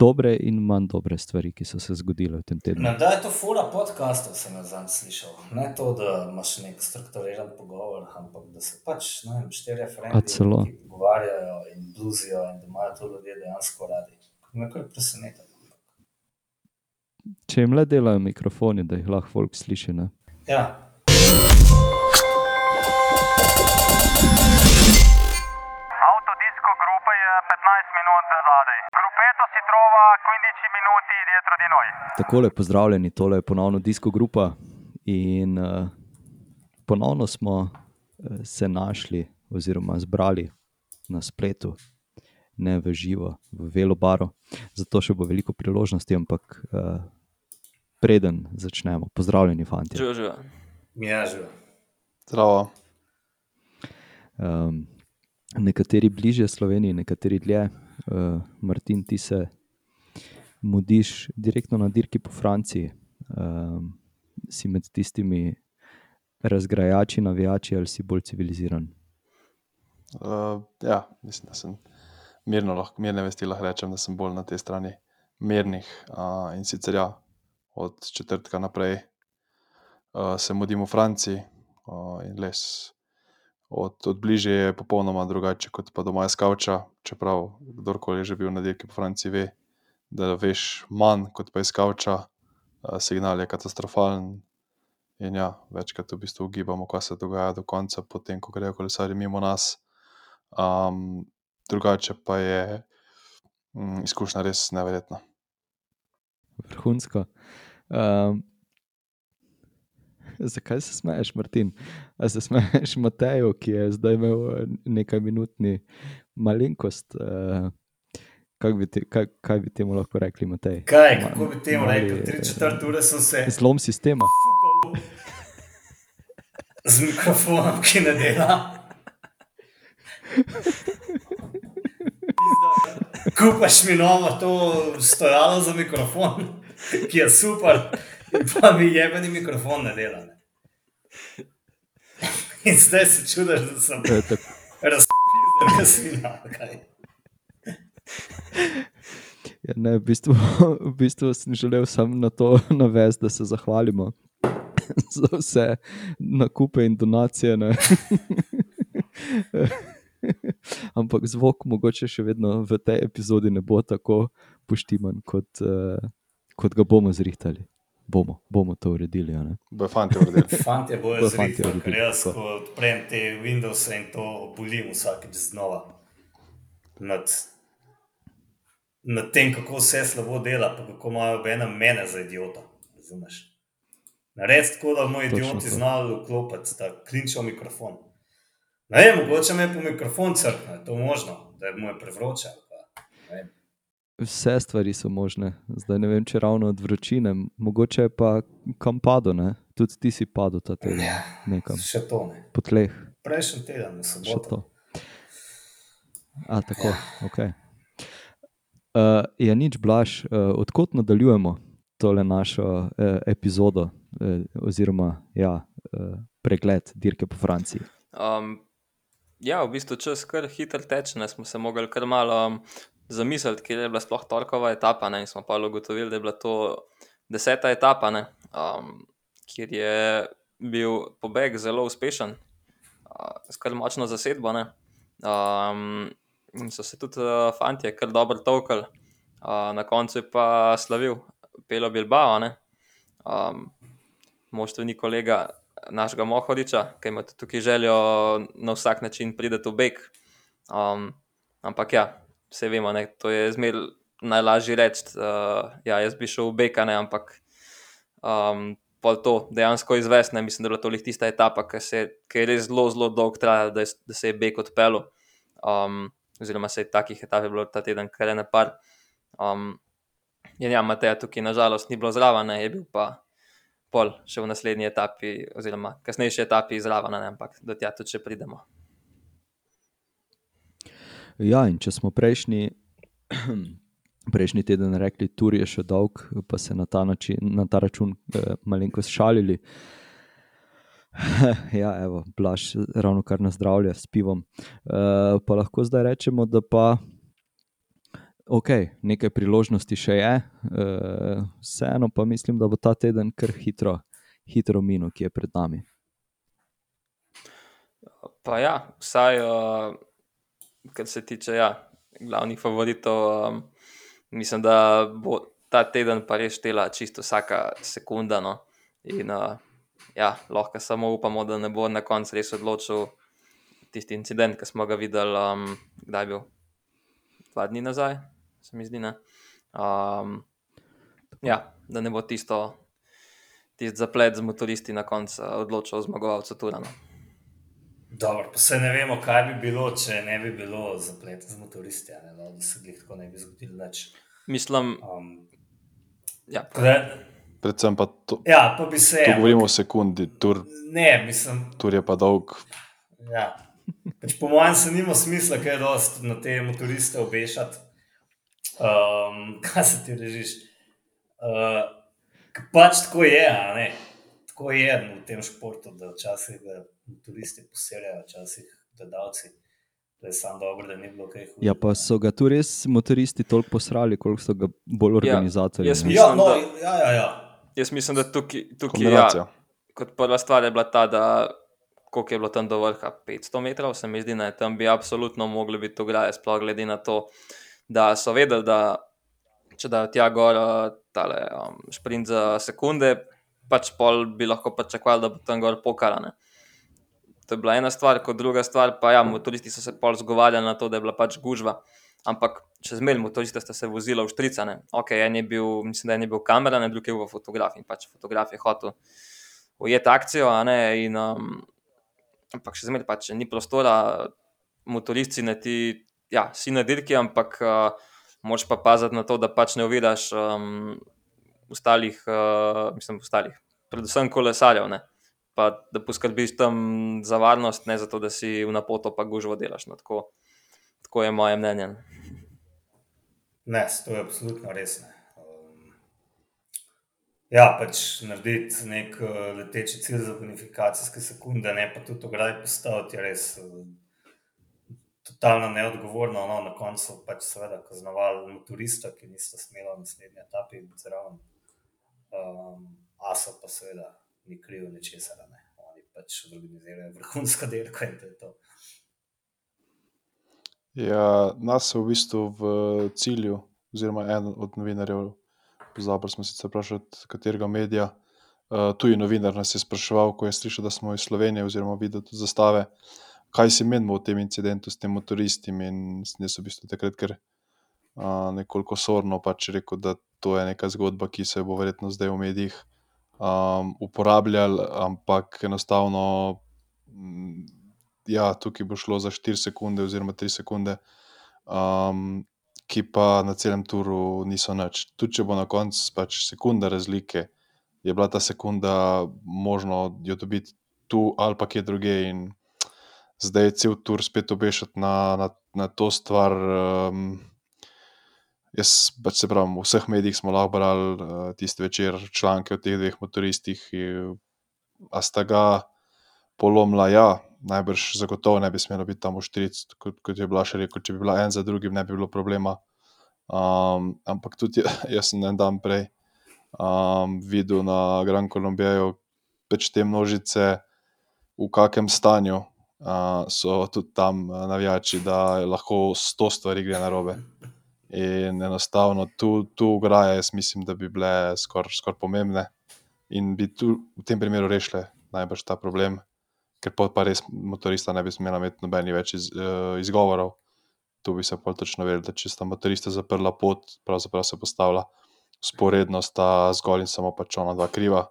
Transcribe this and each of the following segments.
dobre in manj dobre stvari, ki so se zgodile v tem tednu. Ne, da je to fura podcastov, sem jaz zadnjič slišal. Ne to, da imaš nek strukturiran pogovor, ampak da se pač ne štirje ki pogovarjajo in bluzijo in da imajo to ljudje dejansko radi. Me kar preseneča. Če jim le delajo mikrofoni, da jih lahko folk sliši. Ne? Ja, Takole, pozdravljeni, tole je ponovno Disko Grupa. In uh, ponovno smo uh, se našli, oziroma zbrali na spletu, ne v živo, v Velobaru. Zato še bo veliko priložnosti, ampak uh, preden začnemo, pozdravljeni, fanti. Živijo, živijo. mi je že. Zdravo. Um, nekateri bližje Sloveniji, nekateri dlje. Uh, Martin, ti se mudiš direktno na dirki po Franciji. Um, si med tistimi razgrajači, navijači ali si bolj civiliziran? Uh, ja, mislim, da sem mirno, lahko, mirne vesti lahko rečem, da sem bolj na tej strani mirnih. Uh, in sicer ja, od četrtka naprej uh, se mudim v Franciji uh, in les. Od, od bližje je popolnoma drugače kot pa doma iz Kavča. Čeprav kdorkoli je že bil na dirki po Franciji, ve, da veš manj kot pa iz Kavča, uh, signal je katastrofalen. In ja, večkrat v bistvu ugibamo, kaj se dogaja do konca, potem ko grejo kolesari mimo nas. Um, drugače pa je um, izkušnja res neverjetna. Vrhunsko. Um, zakaj se smeješ, Martin? A se smeješ Mateju, ki je zdaj imel eh, nekaj minutni malenkost? Kaj, bi te, kaj, kaj bi temu lahko rekli, Matej? Kaj, Ma- kako bi temu mali, rekel? Tri četrt ure sem se Zlom sistema. fukal z mikrofonom, ki ne dela. Kupaš mi novo to stojalo za mikrofon, ki je super, pa mi jebeni mikrofon ne dela. Ne. In zdaj se čudaš, da sem razpizden, da svina. Kaj. Ja, ne, v, bistvu, v bistvu sem želel samo na to navesti, da se zahvalimo za vse nakupe in donacije. Ne. Ampak zvok mogoče še vedno v tej epizodi ne bo tako poštiman, kot, uh, kot ga bomo zrihtali. Bomo, bomo to uredili. a ne. Bojo fanti uredili. Fantje bojo zrihtali, ker jaz, ko odprem te Windows in to bolim vsakeč znova. Nad, nad tem, kako vse slabo dela, pa kako imajo ena mene za idiota. Razumeš? Narediti tako, da moj idioti znajo vklopiti, da klinčal mikrofon. Ne vem, mogoče me po mikrofon crkne, je to možno, da je prevroče. pa, ne vem. Vse stvari so možne. Zdaj ne vem, če ravno od vročine, mogoče je pa kam padlo. ne. Tudi ti si padel ta teden, Ja, nekam Še to ne. po tleh. Prejšnji teden, Še soboto. to. A, tako, ok. Uh, ja, nič blaž, uh, odkot nadaljujemo tole našo uh, epizodo, uh, oziroma ja, uh, pregled dirke po Franciji. Um, ja, v bistvu čas kar hitro teče, ne smo se mogli kar malo um, zamisliti, kje je bila sploh torkova etapa. Ne, in smo pa ugotovili, da je bila to deseta etapa, ne, um, kjer je bil pobeg zelo uspešen, uh, s kar močno zasedbo. Ne, um, in so se tudi uh, fantje kar dobro tolkali, uh, na koncu je pa slavil Pelo Bilbao. Ne, um, moštveni kolega našega Mohoriča, ki ima tukaj željo na vsak način priti v beg. Um, ampak ja, vse vemo, ne, to je zmer najlažje reči. Uh, ja, jaz bi šel v beg, ampak um, pol to dejansko izvesti. Mislim, da je bila to tista etapa, ki, se, ki je res zelo, zelo dolgo trajala, da, je- da se je beg odpeljal. Um, oziroma, se je takih etap je bilo ta teden kar ene par. Um, in ja, Mateja tukaj nažalost ni bilo zraven, je bil pa pol še v naslednji etapi, oziroma kasnejši etapi zraven, ampak do tja tudi pridemo. Ja, in če smo prejšnji, prejšnji teden rekli, tur je še dolg, pa se na ta, način, na ta račun eh, malenkost šalili. Ja, evo, blaž, ravno kar na zdravje s pivom. Uh, pa lahko zdaj rečemo, da pa ok, nekaj priložnosti še je, uh, vseeno pa mislim, da bo ta teden kar hitro, hitro minil, ki je pred nami. Pa ja, vsaj, uh, kar se tiče ja, glavnih favoritov, um, mislim, da bo ta teden pa res štela čisto vsaka sekunda. No. In uh, ja, lahko samo upamo, da ne bo na koncu res odločil tisti incident, ki smo ga videli, um, kdaj je bil dva dni nazaj, se mi zdi. Um, ja, da ne bo tisto, tisti zaplet z motoristi na koncu odločil zmagovalca Turana. Dobro, pa se ne vemo, kaj bi bilo, če ne bi bilo zapleta z motoristi, ne, no, da se jih tako ne bi zgodilo. Nič. Mislim, Um, ja, da, Predvsem pa to, ja, pa bi se. tu govorimo o sekundi, tur, Ne, mislim, tur je pa dolg. Ja. Pač po mojem, se nima smisla, kaj dosti na te motoriste obešati. Um, kaj se ti režiš? Uh, pač tako je, a ne. Tako je v tem športu, da včasih ga motoristi poseljajo, včasih gledalci. Da je samo dobro, da ni bilo kaj hudega. Ja, pa so ga tu res motoristi toliko posrali, koliko so ga bolj organizatorji. jaz ne. mislim, Ja, no, da- ja, ja, ja. Jaz mislim, da tukaj, tukaj ja, kot prva stvar je bila ta, da koliko je bilo tam do vrha, 500 metrov, se mi zdi, da tam bi absolutno mogli biti ograje, sploh glede na to, da so vedeli, da če dajo tja gor uh, tale um, sprint za sekunde, pač pol bi lahko pričakovali, da bo tam gor pokarane. To je bila ena stvar, kot druga stvar, pa ja, motoristi so se pol zgovarjali na to, da je bila pač gužva. Ampak še zmeraj motorista sta se vozila v štricane. Ok, en je bil, mislim, da en je bil kamera, ne drugi je bil fotograf in pač fotograf je hotel ujeti akcijo, ne. In, um, ampak še zmeraj pač ni prostora, motoristi ne ti, ja, si na dirki, ampak uh, moraš pa paziti na to, da pač ne oviraš um, ostalih, uh, mislim, ostalih, predvsem kolesarjev. Ne. Pa da poskrbiš tam za varnost, ne zato, da si v napoto pa gužvo delaš. No, tako, tako je moje mnenje. Ne, to je absolutno res. Ne. Um, ja, pač narediti nek uh, leteči cilj za bonifikacijske sekunde, ne pa tudi ograj postaviti, je res uh, totalno neodgovorno. No, na koncu pač seveda kaznovali motorista, ki nista smela v naslednji etapi biti zraven. Um, Aso pa seveda ni kriv ničesar, ne. Oni pač organizirajo vrhunsko dirko in to je to. Ja, nas je v bistvu v cilju, oziroma en od novinarjev, pozabil smo sicer vprašati, katerega medija, uh, tuji novinar nas je spraševal, ko je slišal, da smo iz Slovenije, oziroma videl tudi zastave, kaj si menimo o tem incidentu s tem motoristom. In sem jaz v bistvu takrat, ker uh, nekoliko sorno pač rekel, da to je neka zgodba, ki se bo verjetno zdaj v medijih um, uporabljali, ampak enostavno. Ja, tukaj bo šlo za 4 sekunde, oziroma 3 sekunde, um, ki pa na celem turu niso nič. Tudi če bo na koncu pač sekunda razlike, je bila ta sekunda možno jo dobiti tu ali pa kje druge. In zdaj cel tur spet obešati na, na, na to stvar. Um, jaz pač se pravim, v vseh medijih smo lahko brali uh, tisti večer članke o teh dveh motoristih, ki- a sta ga polomila, ja, najbrž zagotovo ne bi smelo biti tam v štiric, kot, kot je bila še rekel, če bi bila en za drugim, ne bi bilo problema. Um, ampak tudi ja- jaz sem en dan prej um, videl na Gran Colombiju pač te množice, v kakem stanju uh, so tudi tam navijači, da lahko sto stvari gre na robe. In enostavno tu, tu ograje, jaz mislim, da bi bile skoraj skor pomembne in bi tu v tem primeru rešile najbrž ta problem, ker pa res motorista ne bi smela imeti nobenih več iz, uh, izgovorov. Tu bi se pol točno vedeli, da če sta motorista zaprla pot, pravzaprav se postavlja sporedno, sta zgolj in samo pač ona dva kriva.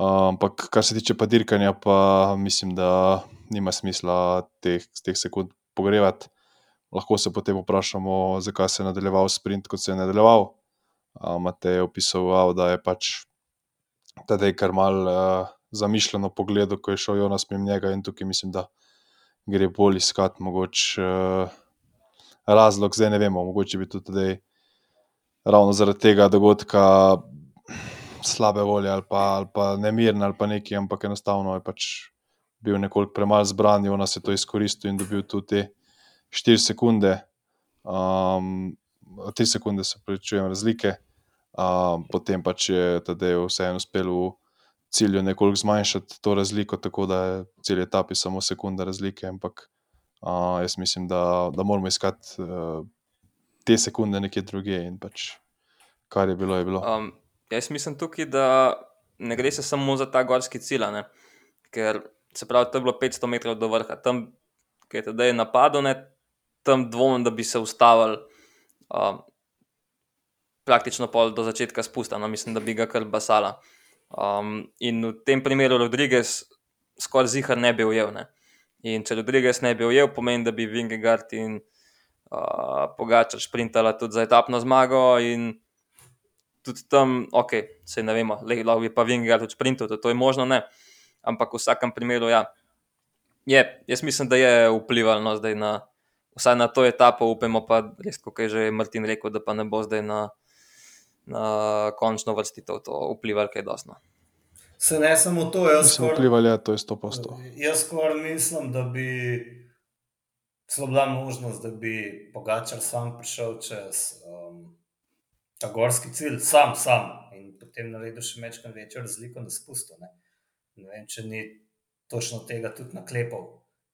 Ampak kar se tiče pa dirkanja, pa mislim, da nima smisla teh, teh sekund pogrevati. Lahko se potem vprašamo, zakaj se je nadaljeval sprint, kot se je nadaljeval. Uh, Matej je opisoval, da je pač tedaj kar mal uh, zamišljeno pogledal, ko je šel Jonas mimo njega in tukaj mislim, da gre bolj iskati mogoče uh, razlog, zdaj ne vemo, mogoče bi tudi tedaj ravno zaradi tega dogodka slabe volje ali pa, ali pa nemirne ali pa nekaj, ampak enostavno je pač bil nekoliko premalo zbran, Jonas je to izkoristil in dobil tudi te 4 sekunde. Um, tri sekunde se prečujem razlike. Um, potem pač je Tadej vseeno uspel v cilju nekoliko zmanjšati to razliko, tako da je celi etapi samo sekunda razlike. Ampak uh, jaz mislim, da, da moramo iskati uh, te sekunde nekje druge in pač kar je bilo, je bilo. Um, jaz mislim tukaj, da ne gre se samo za ta gorski cilj, ne? ker se pravi, to je bilo 500 metrov do vrha, tam, ki je tedaj napadlo, tam dvomim, da bi se ustavili um, praktično pol do začetka spusta, no, mislim, da bi ga kar basala. Um, in v tem primeru Rodriguez skoraj zihar ne bi ujel. Ne. In če Rodriguez ne bi ujel, pomeni, da bi Vingegard in uh, Pogačar sprintala tudi za etapno zmago in tudi tam, ok, se ne vemo, le, lahko bi pa Vingegard tudi sprintal, to, to je možno, ne. Ampak v vsakem primeru, ja, je, jaz mislim, da je vplivalo no, zdaj na, vsaj na to etapo, upamo pa, res, kot je že Martin rekel, da pa ne bo zdaj na, na končno vrstitev to vplivalo kaj dosno. Se ne samo to, jaz skoraj vplivali je to je 100%. jaz skoraj mislim, da bi celo bila možnost, da bi Pogačar sam prišel čez um, ta gorski cilj, sam, sam in potem naredil še večkrat večjo razliko na spustu. Ne. ne vem, če ni točno tega tudi naklepal,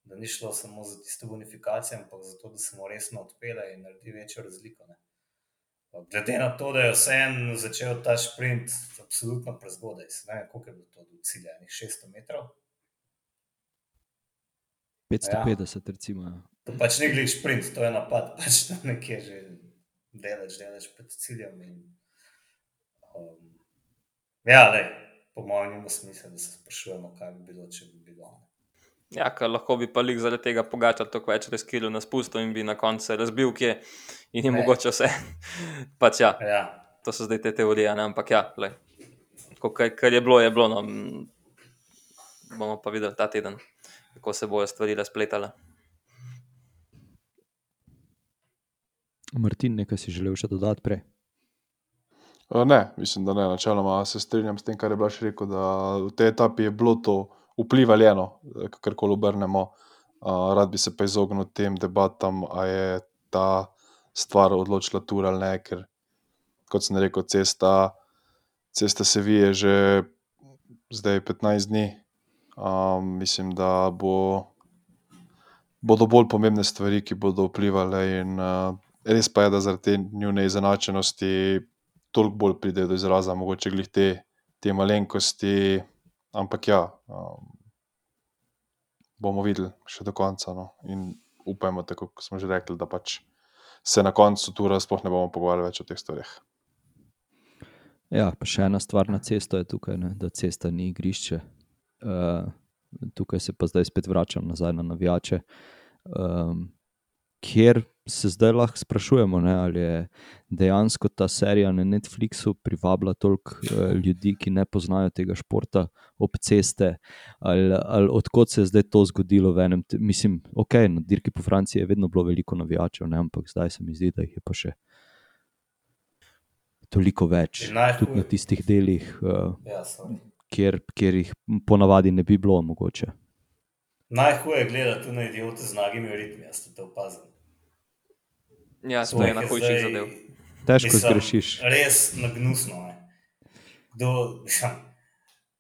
da ni šlo samo za tisto bonifikacijo, ampak za to, da se mu resno odpele in naredi večjo razliko. Ne. Glede na to, da je vseeno začel ta sprint absolutno prezgodaj, se ne vem, koliko je bilo to do cilja, enih 600 metrov. 550, recimo. Ja. To pač ni glih sprint, to je napad, pač tam nekje že delaš, delaš pred ciljem. In, um, ja, le, po mojem, nima smisla, da se sprašujemo, kaj bi bilo, če bi bilo. Ja, ker lahko bi pa lik zaradi tega pogačal toliko več reskilov na spustu in bi na koncu se razbil, kje in je Ne. mogoče vse. pač ja, Ja, to so zdaj te teorije, ne? ampak ja, lej. Tako, kar, je bilo, je bilo. No. Bomo pa videli ta teden, kako se bodo stvari razpletale. Martin, nekaj si želel še dodati prej. Ne, mislim, da ne. Načeloma se strinjam s tem, kar je Blaž rekel, da v tej etapi je bilo to vplivaljeno, kar koli obrnemo. Rad bi se pa izognil tem debatam, ali je ta stvar odločila tur ali ne, ker kot sem rekel, cesta, cesta se vije že zdaj 15 dni. Um, mislim, da bo, bodo bolj pomembne stvari, ki bodo vplivali. In, uh, res pa je, da zaradi te njune izenačenosti toliko bolj pridejo do izraza, mogoče glih te, te malenkosti. Ampak ja, um, bomo videli še do konca. No. In upajmo, tako kot smo že rekli, da pač se na koncu tura sploh ne bomo pogovarjali več o teh stvareh. Ja, pa še ena stvar na cesto je tukaj, ne, da cesta ni igrišče. Uh, tukaj se pa zdaj spet vračam nazaj na navijače, um, kjer se zdaj lahko sprašujemo, ne, ali je dejansko ta serija na Netflixu privabila toliko uh, ljudi, ki ne poznajo tega športa ob ceste, ali, ali odkot se je zdaj to zgodilo enem. Mislim, ok, na dirki po Franciji je vedno bilo veliko navijačev, ne, ampak zdaj se mi zdi, da jih je pa še toliko več. Tudi na tistih delih, uh, kjer, kjer jih ponavadi ne bi bilo mogoče. Najhuje je gledati tu na idiote z nagimi ritmi, jaz to opazili. Ja, to je ena hujših zadev. Težko Mislim, zgrešiš. Res nagnusno je. Kdo,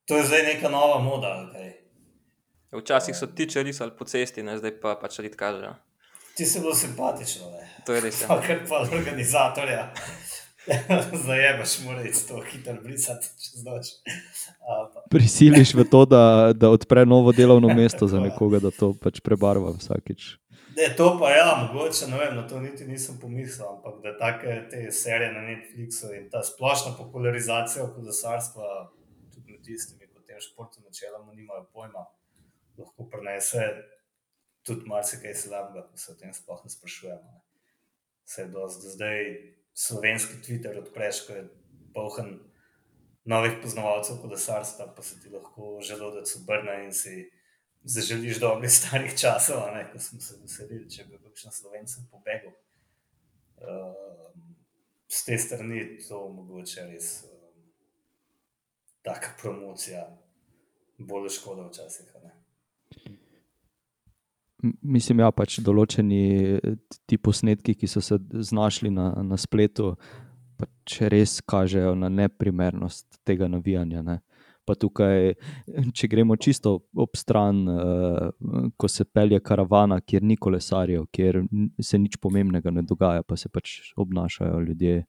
to je zdaj neka nova moda. ali kaj? Včasih so tiče risali po cesti, ne? zdaj pa pač rit kažejo. Ti si bil simpatično, ne. To je res. Ja. Pa kar pa organizatorja. Zajebaš, mora iti to hitro brisati noč. A, pa- Prisiliš v to, da, da odpre novo delovno mesto za nekoga, da to pač prebarva vsakič. Ne, to pa ja, mogoče, ne vem, na to niti nisem pomislil, ampak da take te serije na Netflixu in ta splošna popularizacija kolesarstva, tudi med tistimi, ki tem športu načeloma nimajo pojma, lahko prenese tudi marsikaj slabega, ko se o tem sploh ne sprašujemo. Se je dosti do zdaj slovenski Twitter odpreš, ko je poln novih poznavalcev kolesarstva, pa se ti lahko želodec obrne in si zaželiš dobrih starih časov, ne, ko smo se veselili, če bi kakšen slovencem pobegel. Um, z te strani je to mogoče res um, taka promocija, bolj škoda včasih. Mislim, ja, pač določeni eh, ti posnetki, ki so se znašli na, na spletu, pač res kažejo na neprimernost tega navijanja. Ne. Pa tukaj, če gremo čisto ob stran, uh, ko se pelje karavana, kjer ni kolesarjev, kjer se nič pomembnega ne dogaja, pa se pač obnašajo ljudje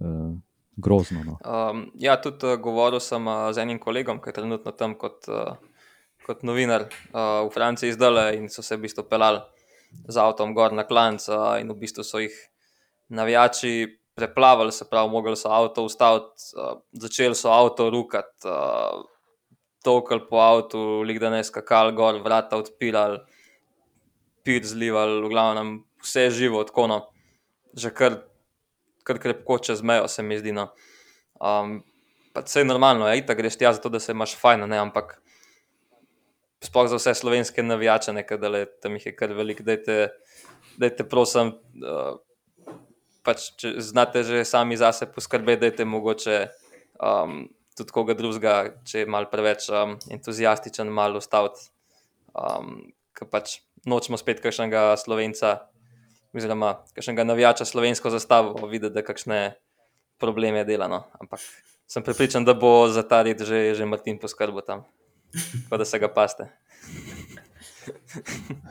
uh, grozno. No. Um, ja, tudi uh, govoril sem uh, z enim kolegom, ki je trenutno tam kot, uh, kot novinar uh, v Franciji zdaj in so se v bistvu pelali z avtom gor na klanc uh, in v bistvu so jih navijači preplavili, se pravi, mogli so avto ustaviti, uh, začeli so avto rukati, uh, tokal po avtu, lik da ne skakali gor, vrata odpirali, pir zlivali, v glavnem vse živo, tako no, že kar, kar krepko čez mejo, se mi zdi. No. Um, pa vse je normalno, je itak greš tja zato, da se imaš fajn, ne, ampak sploh za vse slovenske navijače, da tam jih je kar veliko, dajte, dajte prosim, uh, pač, če znate že sami zase poskrbeti, dajte mogoče um, tudi koga drugega, če je mal preveč um, entuzijastičen, malo ustaviti, um, ker pač nočemo spet kakšnega slovenca, oziroma kakšnega navijača slovensko zastavo, videti, da kakšne probleme dela. No. Ampak sem pripričan, da bo za ta red že, že Martin poskrbel tam, tako da se ga paste.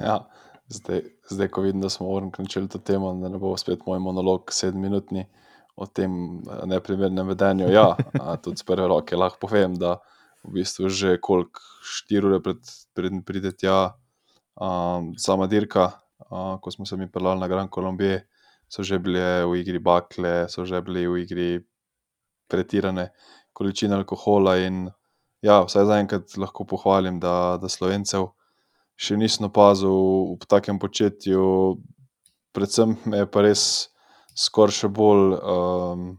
Ja, zdaj, zdaj, ko vidim, da smo uvrnili to temo, da ne bo spet moj monolog sedminutni o tem eh, neprimernem vedenju. Ja, tudi z prve roke lahko povem, da v bistvu že koliko štiri ure pred, pred pride tja um, sama dirka, uh, ko smo se mi pelali na Gran Colombije, so že bile v igri bakle, so že bile v igri pretirane količine alkohola in ja, vsaj zaenkrat lahko pohvalim, da, da slovencev še nisem opazil v takem početju. Predvsem me je pa res skoraj še bolj um,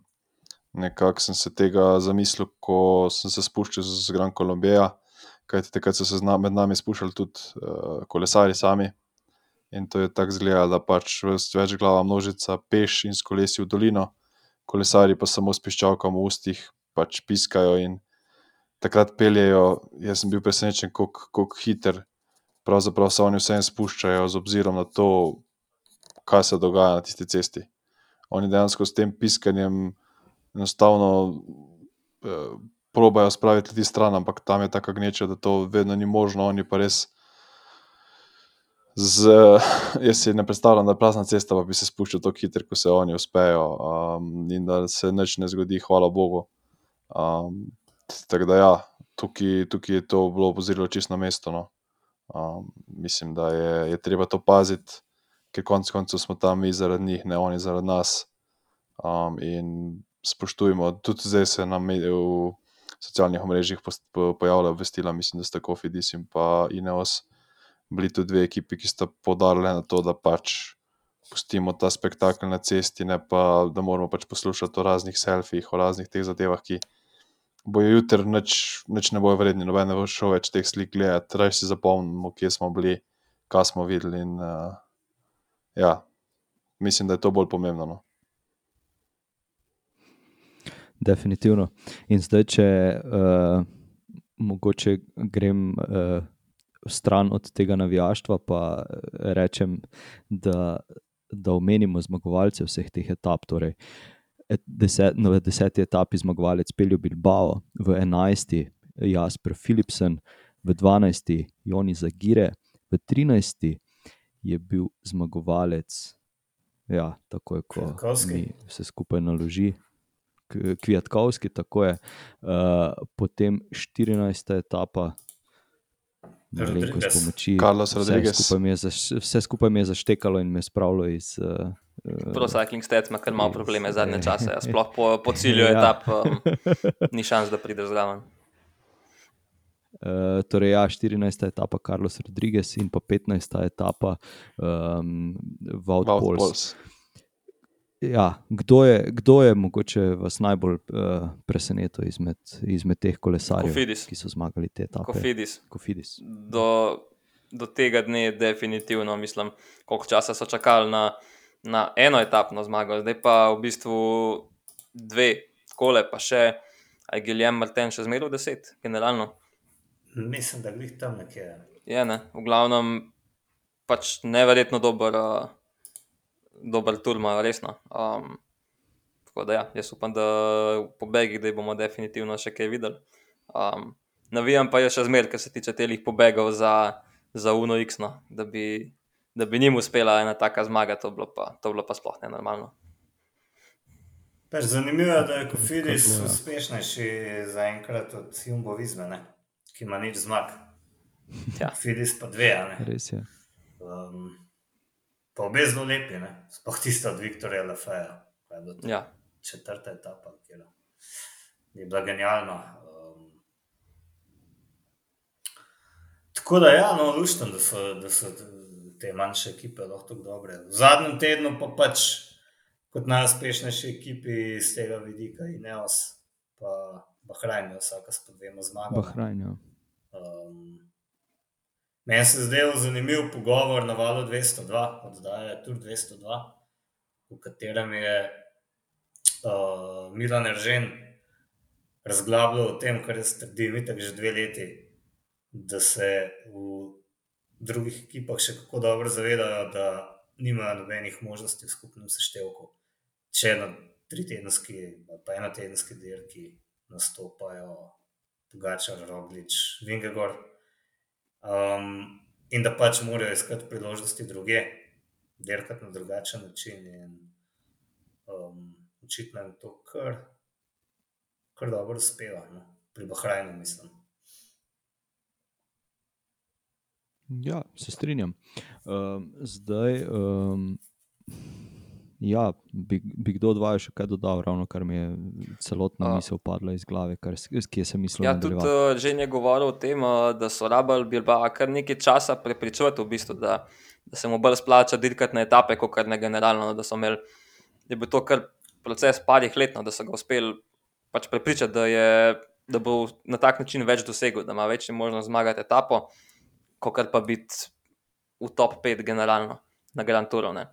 nekako sem se tega zamislil, ko sem se spuščal z Gran Colombija, kajti takrat so se zna, med nami spuščali tudi uh, kolesari sami. In to je tako zgleda, da pač več glava množica peš in s kolesi v dolino, kolesari pa samo s piščalkami v ustih pač piskajo in takrat peljejo. Jaz sem bil presenečen, kako hiter pravzaprav se oni vsem spuščajo z obzirom na to, kaj se dogaja na tisti cesti. Oni dejansko s tem piskanjem enostavno eh, probajo spraviti ljudi stran, ampak tam je tako gneča, da to vedno ni možno, oni pa res. Z, jaz si ne predstavljam, da je prazna cesta, pa bi se spuščal tako hitro, kot se oni uspejo, um, in da se nič ne zgodi, hvala Bogu. Um, tako da, ja, tukaj, tukaj je to bilo pozorilo čisto na mesto. No. Um, mislim, da je, je treba to paziti, ker konec koncev smo tam mi zaradi njih, ne oni zaradi nas. Um, in spoštujmo, tudi zdaj se nam v socialnih po- pojavlja obvestila, mislim, da sta Kofidis in pa Ineos bili tudi dve ekipi, ki sta podarili na to, da pač pustimo ta spektakel na cesti, ne pa da moramo pač poslušati o raznih selfijih, o raznih teh zadevah, ki bojo jutri nič, nič ne bojo vredni, noben ne bo šel več teh slik gledati, raje si zapomnimo, kje smo bili, kaj smo videli. In, uh, ja, mislim, da je to bolj pomembno. No. Definitivno. In zdaj, če uh, mogoče grem uh, stran od tega navijaštva, pa rečem, da, da omenimo zmagovalce vseh teh etap. Torej, et- deset, no, v deseti etapi zmagovalec Peljo Bilbao, v enajsti Jasper Philipsen, v dvanajsti Joni Zagire, v trinajsti je bil zmagovalec, ja, tako je, ko vse skupaj naloži. K- Kviatkovski, tako je. Uh, potem 14. etapa, Rodriguez. pomoči. Carlos vse Rodriguez. Skupaj mi je zaš, vse skupaj mi je zaštekalo in me spravilo iz. Uh, Pro Cycling Stats ima kar malo probleme zadnje čase, ja. sploh po, po cilju Ja. etap um, ni šans, da prideš zraven. Uh, torej, ja, 14. etapa Carlos Rodriguez in pa 15. etapa um, Wout Poels. Poels. Ja, kdo, je, kdo je mogoče vas najbolj uh, presenetil izmed, izmed teh kolesarjev, Kofidis. ki so zmagali te etape? Kofidis. Kofidis. Do, do tega dne definitivno, mislim, koliko časa so čakali na, na eno etapno zmago, zdaj pa v bistvu dve, kole pa še, a je Giljem Martin še zmeraj v deset, generalno. Mislim, da glih tam nekje. Je, ne? V glavnem, pač neverjetno dober, uh, dober tur imajo, resno. Um, tako da ja, jaz upam, da po begih, da jih bomo definitivno še kaj videli. Um, navijam pa je še zmer, kar se tiče telih pobegov za, za Uno X, no, da bi, da bi njim uspela ena taka zmaga, to bilo pa, to bilo pa sploh ne normalno. Pač zanimivo je, da je Kofidis uspešnejši zaenkrat od Jumbo Vizme, ne? ki ima nič zmag. Ja. Kofidis pa dve, a ne. Res je. Um, pa obe zelo lepi, ne? sploh tista od Viktorja Lafeja. kaj je bilo to? Ja, četrta etapa, ki je bila genialna. Um, tako da, ja, no, luštam, da so, da so te manjše ekipe lahko tako dobre. V zadnjem tednu pa pač kot najuspešnejši ekipi iz tega vidika Ineos, pa Bahrajn, je vsaka s po dvema zmagama. Bahrajn, ja. Um, meni se je zdel zanimiv pogovor na valu 202, oddaja Tour 202, v katerem je uh, Milan Eržen razglabljal o tem, kar jaz trdim, itak že dve leti, da se v drugih ekipah še kako dobro zavedajo, da nimajo nobenih možnosti v skupnem seštevku. Če na tri tedenski, pa eno tedenski dirki nastopajo Pogačar, Roglič, Vingegor. Um, in da pač morajo iskati priložnosti druge, dirkati na drugačen način. In, um, očitno jim to kar, kar dobro uspeva, no? pri Bahrajnu, mislim. Ja, se strinjam. Um, zdaj, um, ja, bi, bi kdo od vaju še kaj dodal, ravno kar mi je celotna A. misel padla iz glave, kar, s- s- kje sem mislil ja tudi uh, že je govoril o tem, uh, da so rabili Bilbao kar nekaj časa prepričati, v bistvu, da, da se mu bolj splača dirkati na etape, kot kar ne generalno. no, Da, so imeli, da je bil to kar proces parih let, no, da so ga uspeli pač prepričati, da, je, da bo na tak način več dosegel, da ima večjo možnost zmagati etapo, kot pa biti v top 5 generalno na Grand Touru. ne.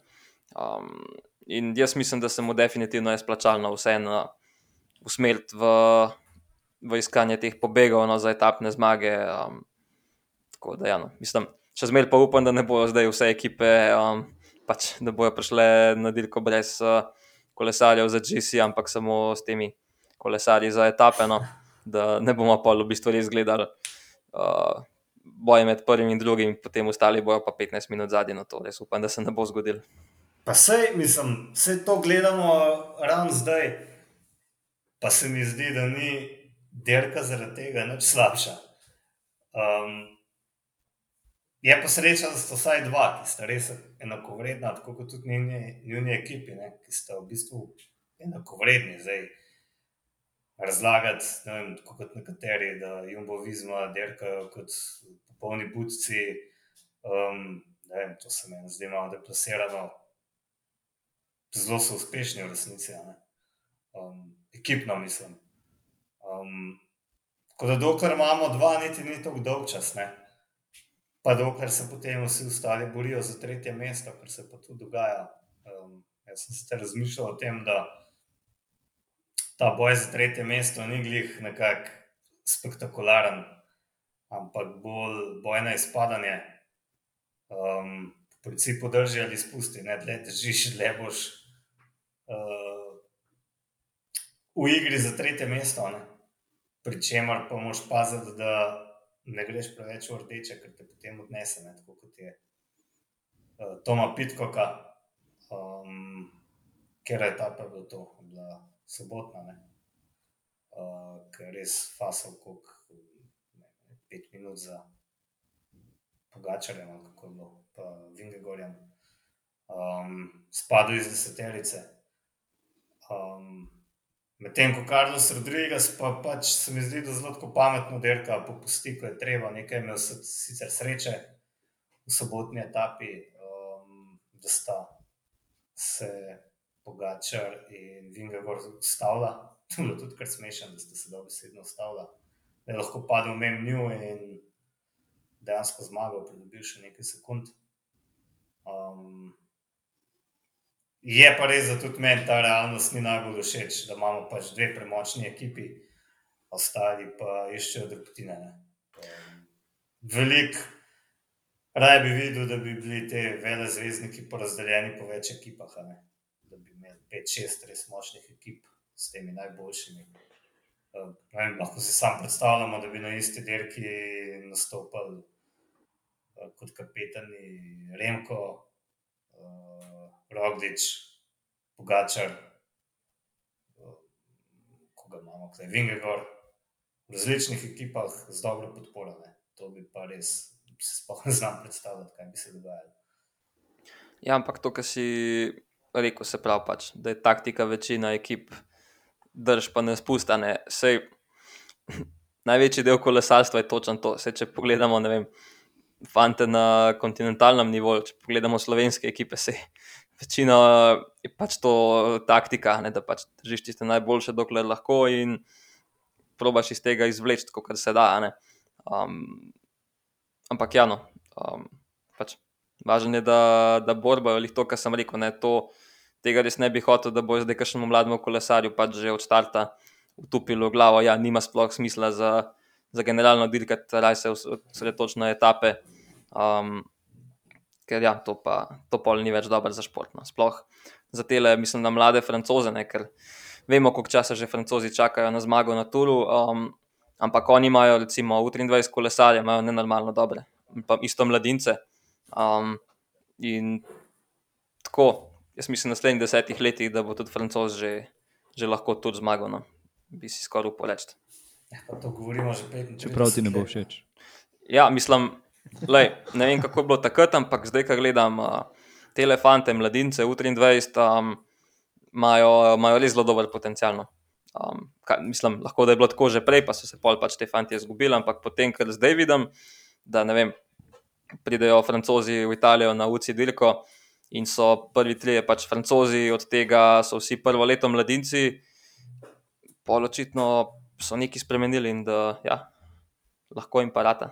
Um, in jaz mislim, da se mu definitivno je splačalno vseeno usmeriti v, v iskanje teh pobegov no, za etapne zmage. Um, tako da, ja, no, mislim, še zmeraj pa upam, da ne bodo zdaj vse ekipe, um, pač, da bodo prišle na dirko brez uh, kolesarjev za GC, ampak samo s temi kolesarji za etape. No, da ne bomo pa v bistvu res gledali. Uh, Boje med prvim in drugim, potem ostali bojo pa 15 minut zadnji, no to res upam, da se ne bo zgodilo. Pa sej, mislim, vse to gledamo ravno zdaj, pa se mi zdi, da ni dirka zaradi tega nič slabša. Um, je pa sreča, da sta vsaj dva, ki sta res enakovredna, tako kot tudi njeni, njeni ekipi, ne, ki sta v bistvu enakovredni. Zdaj, razlagati, ne vem, kot nekateri, da Jumbo Vizma dirkajo kot popolni budci. Um, vem, to se meni zdi malo deplasirano. Zelo so uspešni v resnici, ne. um, ekipno mislim. Um, tako da, dokler imamo dva, niti ni tako dolg čas, ne. Pa dokler se potem vsi ostali borijo za tretje mesto, kar se pa tudi dogaja. Um, jaz sem se razmišljal o tem, da ta boj za tretje mesto ni glih nekako spektakularen, ampak bolj boj na izpadanje. Um, v principu drži ali spusti, ne dlje držiš, dlje boš uh, v igri za tretje mesto. Ne? Pri čemer pa moš paziti, da ne greš preveč v rdeče, ker te potem odnese, ne? tako kot je uh, Toma Pitkoka, um, ker je ta pa bilo to, bila sobotna, ne? Uh, je res fasal, koliko ne, ne, pet minut za Pogačarjem, ali kako je bilo, pa Vingegorjem, um, spadal iz deseterice. Um, Medtem ko Carlos Rodriguez pa pač se mi zdi, da zelo tako pametno dirka, popusti, ko je treba, nekaj imel se sicer sreče v sobotni etapi, um, da sta se Pogačar in Vingegor ustavila. To je bilo tudi kar smešno, da sta se dobesedno ustavila. Da je lahko padel mem nju in dejansko zmagal, pridobil še nekaj sekund. Um, je pa res, da tudi meni ta realnost ni najbolj všeč, da imamo pač dve premočni ekipi, ostali pa iščejo drobtine. Um, Veliko Raje bi videl, da bi bili ti vele zvezdniki porazdeljeni po več ekipah, ne? Pet, šest res močnih ekip s temi najboljšimi. Eh, vem, lahko si sam predstavljamo, da bi na isti dirki nastopili eh, kot kapetani Remko, uh, Roglič, Pogačar, koga imamo, kaj Vingegor, v različnih ekipah z dobro podporo. Ne. To bi pa res, si sploh ne znam predstavljati, kaj bi se dogajalo. Ja, ampak to, kar si rekel, se pravi, pač, da je taktika večina ekip, drž pa ne spusta. Ne. Sej, največji del kolesarstva je točno to. Sej, če pogledamo, ne vem, fante na kontinentalnem nivoju, če pogledamo slovenske ekipe, se večina je pač to taktika, ne, da pač držiš tiste najboljše, dokler lahko in probaš iz tega izvleči, kot se da. Um, ampak ja, no, um, pač, važno je, da, da borba, ali to, kar sem rekel, ne, to, tega res ne bi hotel, da bo zdaj kakšnemu mlademu kolesarju pač že od starta utopilo glavo, ja, nima sploh smisla za, za generalno dirkati, raj se osredotoči na etape. Um, ker ja, to pa to pol ni več dobro za šport. No. Sploh za te, mislim, na mlade francoze, ne, ker vemo, koliko časa že francozi čakajo na zmago na Turu. Um, ampak oni imajo, recimo, v 23 kolesarje, imajo nenormalno dobre, pa isto mladince. Um, in tako, jaz mislim, naslednjih desetih letih, da bo tudi francoz že, že lahko tudi zmagal. No. Bi si skoraj uporeč. Ja, pa to govorimo že 35 Čeprav ti ne bo let. všeč. Ja, mislim, lej, ne vem, kako je bilo takrat, ampak zdaj, ko gledam uh, te elefante, mladince, U23, um, imajo, imajo res zelo dober potencial. no. Um, kaj, mislim, lahko da je bilo tako že prej, pa so se pol pač te fanti izgubili, ampak potem, ker zdaj vidim, da ne vem, pridejo francozi v Italijo na UCI dirko in so prvi trije pač francozi, od tega so vsi prvo leto mladinci, pol očitno so neki spremenili in da ja, lahko jim parata.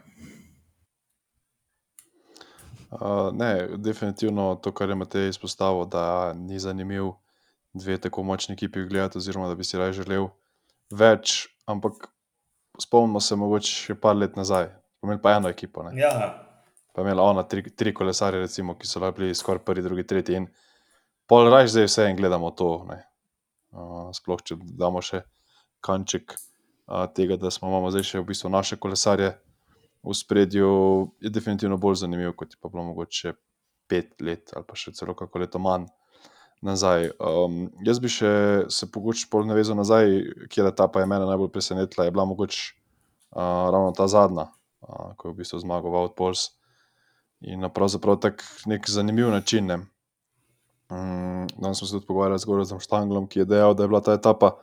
Uh, ne, definitivno to, kar je Matej izpostavil, da ni zanimiv dve tako močni ekipi gledati, oziroma da bi si raje želel več. Ampak spomnimo se mogoče še par let nazaj, imeli pa eno ekipo. Ne? Ja, Pa imela ona tri, tri kolesarje, recimo, ki so bili skoraj prvi, drugi, tretji. In pol raje zdaj vse en gledamo to. Uh, sploh če damo še kanček uh, tega, da smo imamo zdaj še v bistvu naše kolesarje v spredju, je definitivno bolj zanimiv, kot je pa bilo mogoče pet let ali pa še celo kako leto manj nazaj. Um, jaz bi še se pogoče pol navezal nazaj, kjer etapa je mene najbolj presenetila, je bila mogoče uh, ravno ta zadnja, uh, ko je v bistvu zmagal Wout Pols. In na pravzaprav tak nek zanimiv način. Ne. Um, danes smo se tudi pogovarjali z Gorazom Štanglom, ki je dejal, da je bila ta etapa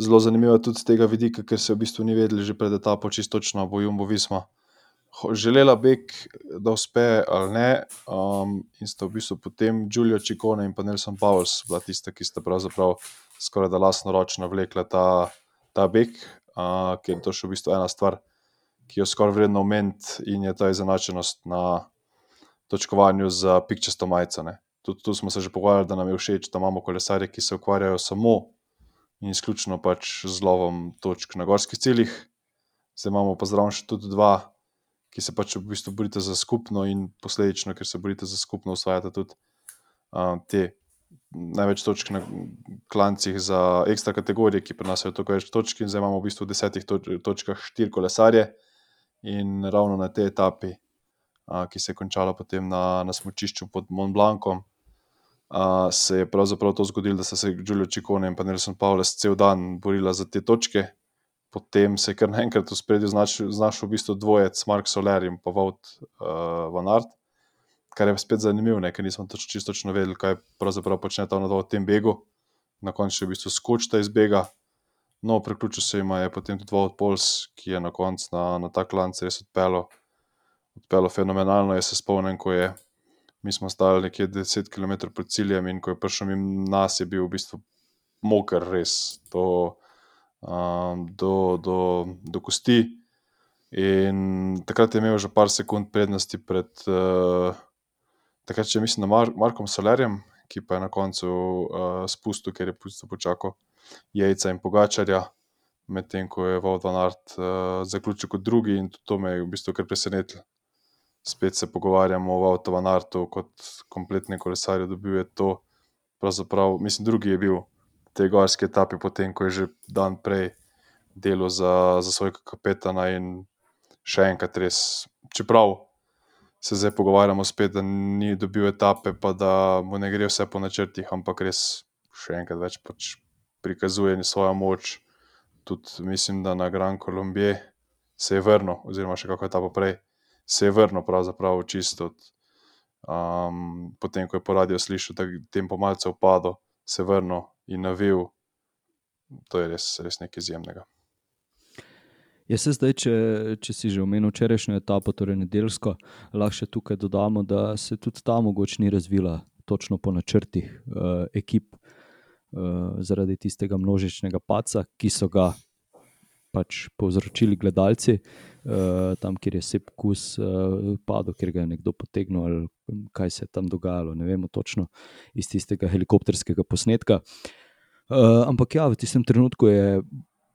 zelo zanimiva tudi z tega vidika, ker se v bistvu ni vedeli že pred etapo čisto točno, bo Jumbo Visma ho- želela beg, da uspe ali ne. Um, in sta v bistvu potem Giulio Ciccone in pa Nelson Powers bila tista, ki sta pravzaprav skoraj da lasno ročno vlekla ta, ta beg, uh, ker je to še v bistvu ena stvar, ki jo skoraj vredno omeniti in je ta izenačenost na točkovanju za pikčasto majico. Tudi tu smo se že pogovarjali, da nam je všeč, da imamo kolesarje, ki se ukvarjajo samo in izključno pač z lovom točk na gorskih ciljih. Zdaj imamo pa zraven še tudi dva, ki se pač v bistvu borite za skupno, in posledično, ker se borite za skupno, usvajate tudi uh, te največ točk na klancih za ekstra kategorije, ki prinašajo toliko več točk. In zdaj imamo v bistvu v desetih toč točkah štiri kolesarje, in ravno na tej etapi, ki se je končala potem na, na smočišču pod Mont Blancom. Uh, se je pravzaprav to zgodilo, da sta se Giulio Ciccone in Nelson Pavles cel dan borila za te točke, potem se je kar naenkrat v spredju znašel, znašel v bistvu dvojec Mark Soler in pa Wout uh, Van Aert, kar je spet zanimivo, ker nismo toč, čisto točno vedeli, kaj pravzaprav počneta ona dva v tem begu. Na koncu še v bistvu skočita iz bega. No, priključil se jim je potem tudi Wout Pols, ki je na koncu na, na ta klanc res odpeljal, odpeljal fenomenalno. Jaz se spomnim, ko je, mi smo stali nekje 10 km pred ciljem in ko je prišel mimo nas, je bil v bistvu moker, res do, um, do, do, do kosti. In takrat je imel že par sekund prednosti pred, uh, takrat še mislim, Mar Markom Solerjem, ki pa je na koncu uh, spustil, ker je pustil počakal Jejca in Pogačarja, medtem ko je Aert uh, zaključil kot drugi in to me je v bistvu kar presenetilo. Spet se pogovarjamo o Avtovanartu kot kompletni kolesarju, dobil je to. Pravzaprav, mislim, drugi je bil v tej gorski etapi, potem ko je že dan prej delal za, za svojega kapetana in še enkrat res. Čeprav se zdaj pogovarjamo spet, da ni dobil etape, pa da mu ne gre vse po načrtih, ampak res še enkrat več pač prikazuje svojo moč. Tudi mislim, da na Gran Colombije se je vrnil, oziroma še kako etapo prej, se je vrnil pravzaprav čisto. Um, potem, ko je po radiju slišal, da je tempo malce upadlo, se je vrnil in navil. To je res, res nekaj izjemnega. Jaz se zdaj, če, če si že omenil včerajšnjo etapo, torej nedeljsko, lahko še tukaj dodamo, da se tudi ta mogoče ni razvila točno po načrtih uh, ekip, uh, zaradi tistega množičnega paca, ki so ga pač povzročili gledalci, uh, tam, kjer je sep kus uh, padel, ker ga je nekdo potegnil ali kaj se je tam dogajalo. Ne vemo točno iz tistega helikopterskega posnetka. Uh, ampak ja, v tistem trenutku je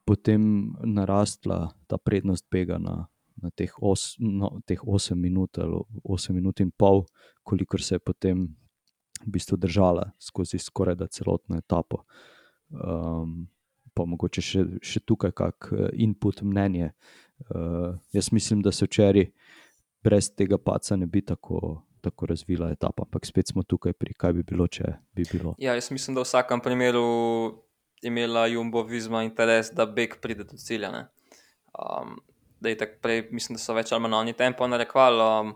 potem narastla ta prednost bega na, na teh, os, no, teh 8 minut ali 8 minut in pol, kolikor se je potem v bistvu držala skozi skoraj da celotno etapo. Um, pa mogoče še, še tukaj kak input mnenje. Uh, jaz mislim, da se včeraj brez tega paca ne bi tako. Tako razvila etapa, ampak spet smo tukaj, pri kaj bi bilo, če bi bilo. Ja, jaz mislim, da v vsakem primeru imela Jumbo Visma interes, da Beg pride do cilja. Um, da je tako prej, mislim, da so več ali manj oni tempo narekovali, um,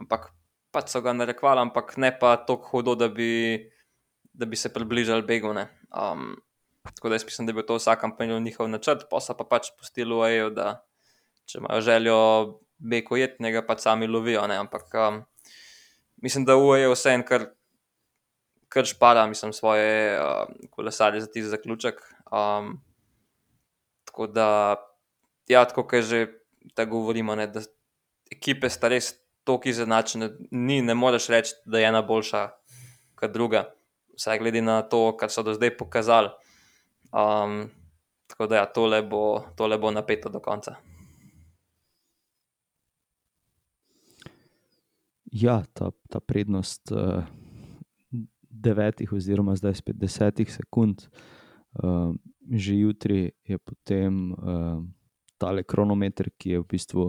ampak pač so ga narekovali, ampak ne pa tako hudo, da bi, da bi se približali Begu. Um, tako da jaz mislim, da bi to v vsakem primeru njihov načrt, pa so pa pač pustili EU, da če imajo željo Beg ujetnega, pač sami lovijo. Ne? Ampak um, mislim, da EU vse en kar kar špada, mislim, svoje uh, kolesarje za tisti zaključek. Um, tako da, ja, tako kot že tako govorimo, ne, da ekipe sta res tako izenačene, ni, ne moreš reči, da je ena boljša kot druga, vsaj glede na to, kar so do zdaj pokazali. Um, tako da, ja, tole, bo, tole bo napeto do konca. Ja, ta, ta prednost. Uh devetih, oziroma zdaj spet desetih sekund, uh, že jutri je potem uh, tale kronometer, ki je v bistvu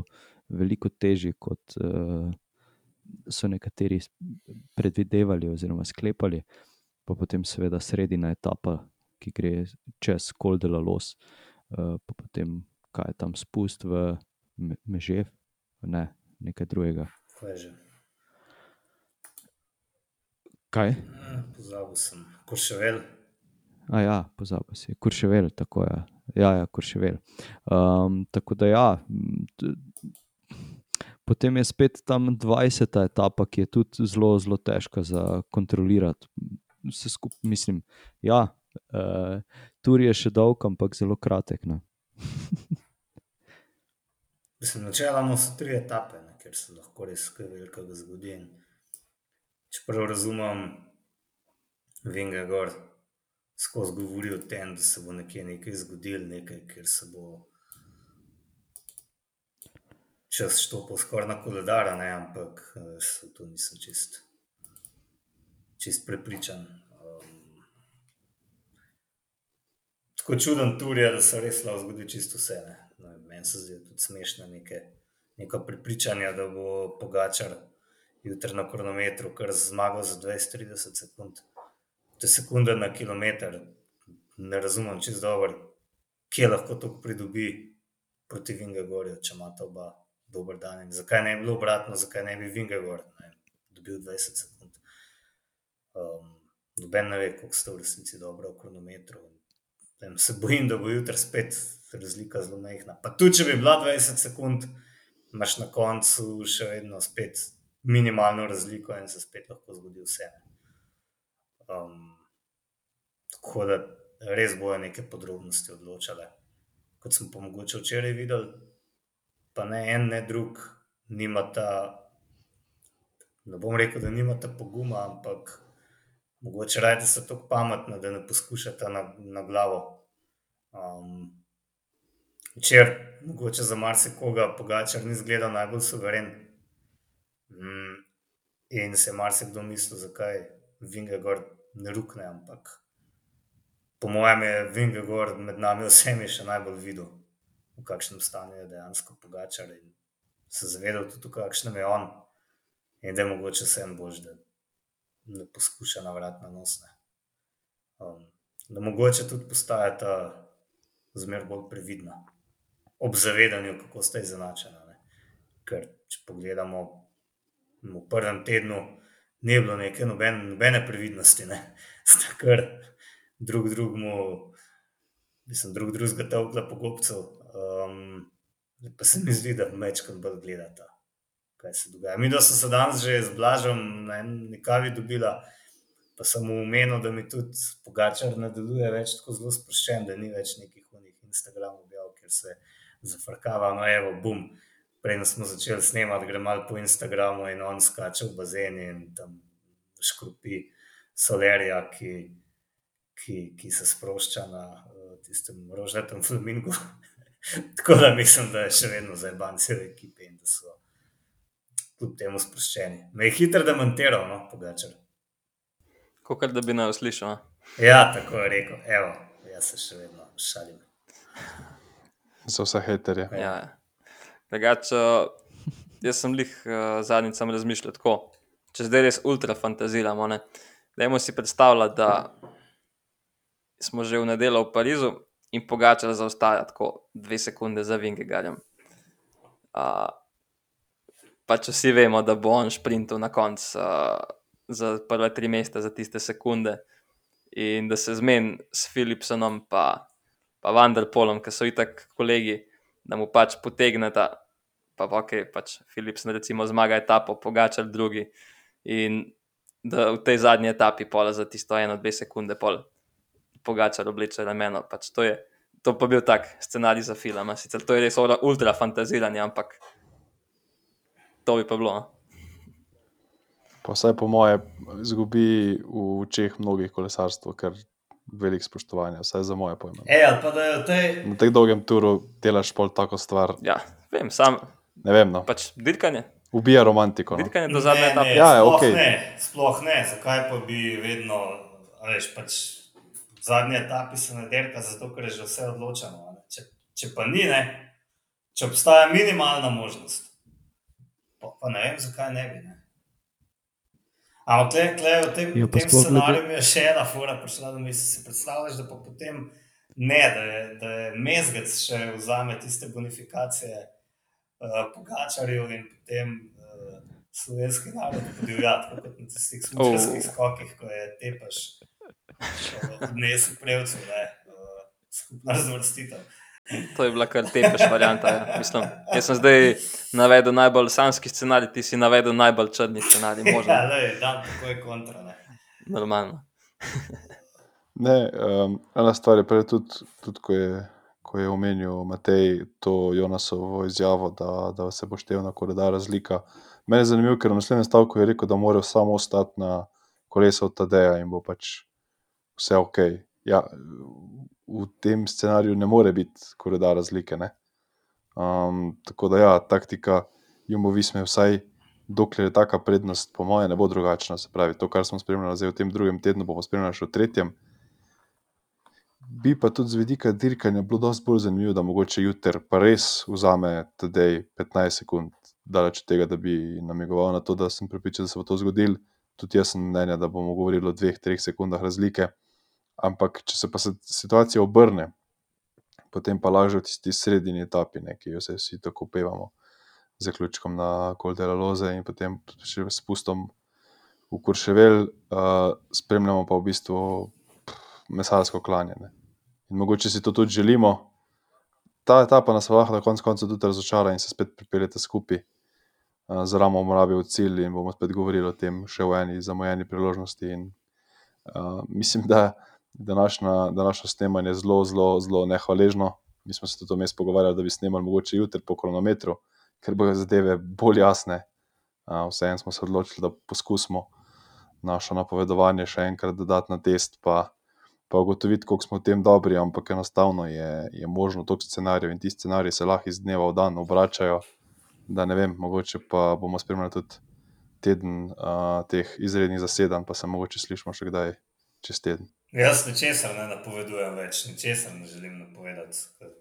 veliko težji, kot uh, so nekateri predvidevali oziroma sklepali, pa potem seveda sredina etapa, ki gre čez Koldela los, uh, pa potem kaj je tam spust v Mežev, ne, nekaj drugega. Kaj? Pozabil sem, kurševel. A ja, pozabil si, kurševel, tako je. Ja, ja kurševel. Um, tako da ja. Potem je spet tam 20. etapa, ki je tudi zelo, zelo težka za kontrolirati. Vse skupaj, mislim, ja, uh, tur je še dolg, ampak zelo kratek. Načeloma so tri etape, ne, ker se lahko res kaj velikega zgodi čeprav razumem, vem, da je gor skozi govori o tem, da se bo nekje nekaj zgodilo, nekaj, ker se bo čas štopil skoraj na koledar, ampak v to nisem čist, čist prepričan. Um, tako čuden tur je, da se res lahko zgodi čisto vse. Meni se zdi tudi smešno neke, neko prepričanje, da bo pogačar jutri na kronometru, kar zmagal za 20-30 sekund. To je sekunda na kilometr, ne razumem čez dobro, kje lahko to pridobi proti Vingegorju, če ima ta oba dober dan. In zakaj ne bi bilo obratno, zakaj ne bi Vingegor dobil 20 sekund. Um, noben ne ve, koliko ste v resnici dobro v kronometru. Tem se bojim, da bo jutri spet razlika zelo majhna. Pa tudi, če bi bila 20 sekund, imaš na koncu še vedno spet minimalno razliko in se spet lahko zgodi vse. Um, tako da res bojo neke podrobnosti odločale. Kot smo pa mogoče včeraj videli, pa ne en, ne drug, nimata, ne bom rekel, da nimata poguma, ampak mogoče rajte so tako pametni, da ne poskušate na, na glavo. Um, včeraj, mogoče za marsikoga, pogačar ni zgledal najbolj suveren Mm, in se je marsikdo mislil, zakaj Vingegor ne rukne, ampak po mojem je Vingegor med nami vsemi še najbolj videl, v kakšnem stanju je dejansko Pogačar se zavedal tudi, v kakšnem je on. In da je mogoče vsem bož, da ne poskuša na vrat na nosne. Um, da mogoče tudi postaja ta zmer bolj previdna, ob zavedanju, kako sta izenačena. Ne. Ker če pogledamo v prvem tednu, ni bilo neke nobene, nobene previdnosti, sta kar drug drugemu, mislim, drug drugega tavkla po gobcu. Um, pa se mi zdi, da mečkam bolj gledata, kaj se dogaja. Mi, da so se danes že z Blažom na eni kavi dobila, pa sem mu omenil, da mi tudi Pogačar ne deluje več tako zelo sproščen, da ni več nekih unih Instagram objav, kjer se zafrkava, no evo, bum. Prej smo začeli snemati, gre malo po Instagramu in on skače v bazen in tam škropi solerija, ki, ki, ki se sprošča na uh, tistem rožnatem flamingu. Tako da mislim, da je še vedno za banke v ekipi in da so kljub temu sproščeni. Me je hitro demantiral, no, Pogačar. Kot da bi naj uslišal. Ja, tako je rekel. Evo, jaz se še vedno šalim. Za vse haterje. Ja. Drugač, uh, jaz sem jih uh, zadnjič sam razmišljal tako. Če zdaj res ultra fantaziramo, ne. Dajmo si predstavljati, da smo že v nedeljo v Parizu in pogačar zaostaja tako dve sekunde za Vingegarjem. Uh, pa če vsi vemo, da bo on sprintal na koncu. Uh, za prve tri mesta, za tiste sekunde. In da se zmeni s Philipsonom, pa, pa Vanderpolom, ki so itak kolegi, da mu pač potegneta, pa ok, pač Philipson recimo zmaga etapo, pogačal drugi. In da v tej zadnji etapi pola za tisto eno, dve sekunde pol pogačal obleče rameno. Pač to, je, to pa bil tak scenarij za film. Sicer to je res ultra fantaziranje, ampak to bi pa bilo. Pa vsaj po moje, izgubi v očeh mnogih kolesarstvo, ker velik spoštovanje, vsaj za moje pojme. E, ali pa da je v tej. Na tem dolgem turu delaš pol tako stvar. Ja, vem, sam. Ne vem, no. Pač dirkanje. Ubija romantiko. No. Dirkanje do zadnje etape. Ja, sploh okej. ne, sploh ne, zakaj pa bi vedno, a veš, pač v zadnji etapi se ne derka, zato ker je že vse odločeno. Če, če pa ni, ne, če obstaja minimalna možnost, pa, pa ne vem, zakaj ne bi. Ne. Ampak, tle, tle, v tem, Ja, pa tem scenariju je še ena fura prišla, da mi si predstavljaš, da pa potem ne, da je, da je mezgec še vzame tiste bonifikacije uh, pogačarjev in potem uh, slovenski narod podivja, tako kot na tistih smučarskih Oh. skokih, ko je tepaš uh, odnesel prevcu, ne, uh, skupna razvrstitev. To je bila kar tepeš varianta. Ja. Mislim, jaz sem zdaj navedel najbolj sanski scenarij, ti si navedel najbolj črni scenarij. Možno, Ja, lej, dan tako je kontra, ne. normalno. Ne, um, ena stvar je prej tudi, tudi ko, je, ko je omenil Matej to Jonasovo izjavo, da, da se bo števna koreda razlika. Mene je zanimivo, ker v naslednjem stavku je rekel, da mora samo ostati na kolesu od Tadeja in bo pač vse ok. Ja, v tem scenariju ne more biti koreda razlike. Ne? Um, tako da ja, taktika Jumbo Visme vsaj. Dokler je taka prednost, po mojem, ne bo drugačna. Se pravi, to, kar smo spremljali zdaj v tem drugem tednu, bomo spremljali še v tretjem. Bi pa tudi z vidika dirkanja bilo dosti bolj zanimivo, da mogoče jutri pa res vzame tedej 15 sekund, daleč od tega, da bi namigoval na to, da sem pripričan, da se bo to zgodilo. Tudi jaz sem mnenja, da bomo govorili o dveh, treh sekundah razlike. Ampak, če se pa situacija obrne, potem pa lažje v tisti srednji etapi, ne, ki jo se vsi tako pevamo, z zaključkom na Koldera Loze in potem še spustom v uh, spremljamo pa v bistvu mesarsko klanjanje. In mogoče si to tudi želimo. Ta etapa nas lahko na koncu koncev tudi razočara in se spet pripeljete skupaj. Z ramo morabi v cilj in bomo spet govorili o tem še v eni zamujeni priložnosti. In, mislim, da današnja, današnje snemanje zelo, zelo, zelo nehvaležno. Mi smo se tudi vmes pogovarjali, da bi snemali mogoče jutri po kronometru, ker bojo zadeve bolj jasne. Vseeno smo se odločili, da poskusimo našo napovedovanje še enkrat dodati na test, pa, pa ugotoviti, koliko smo v tem dobri, ampak enostavno je, je možno toliko scenarijev in ti scenariji se lahko iz dneva v dan obračajo. Da ne vem, mogoče pa bomo spremljali tudi teden uh, teh izrednih zasedanj, pa se mogoče slišimo še kdaj čez teden. Jaz ničesar ne napovedujem več, ničesar ne želim napovedati. ker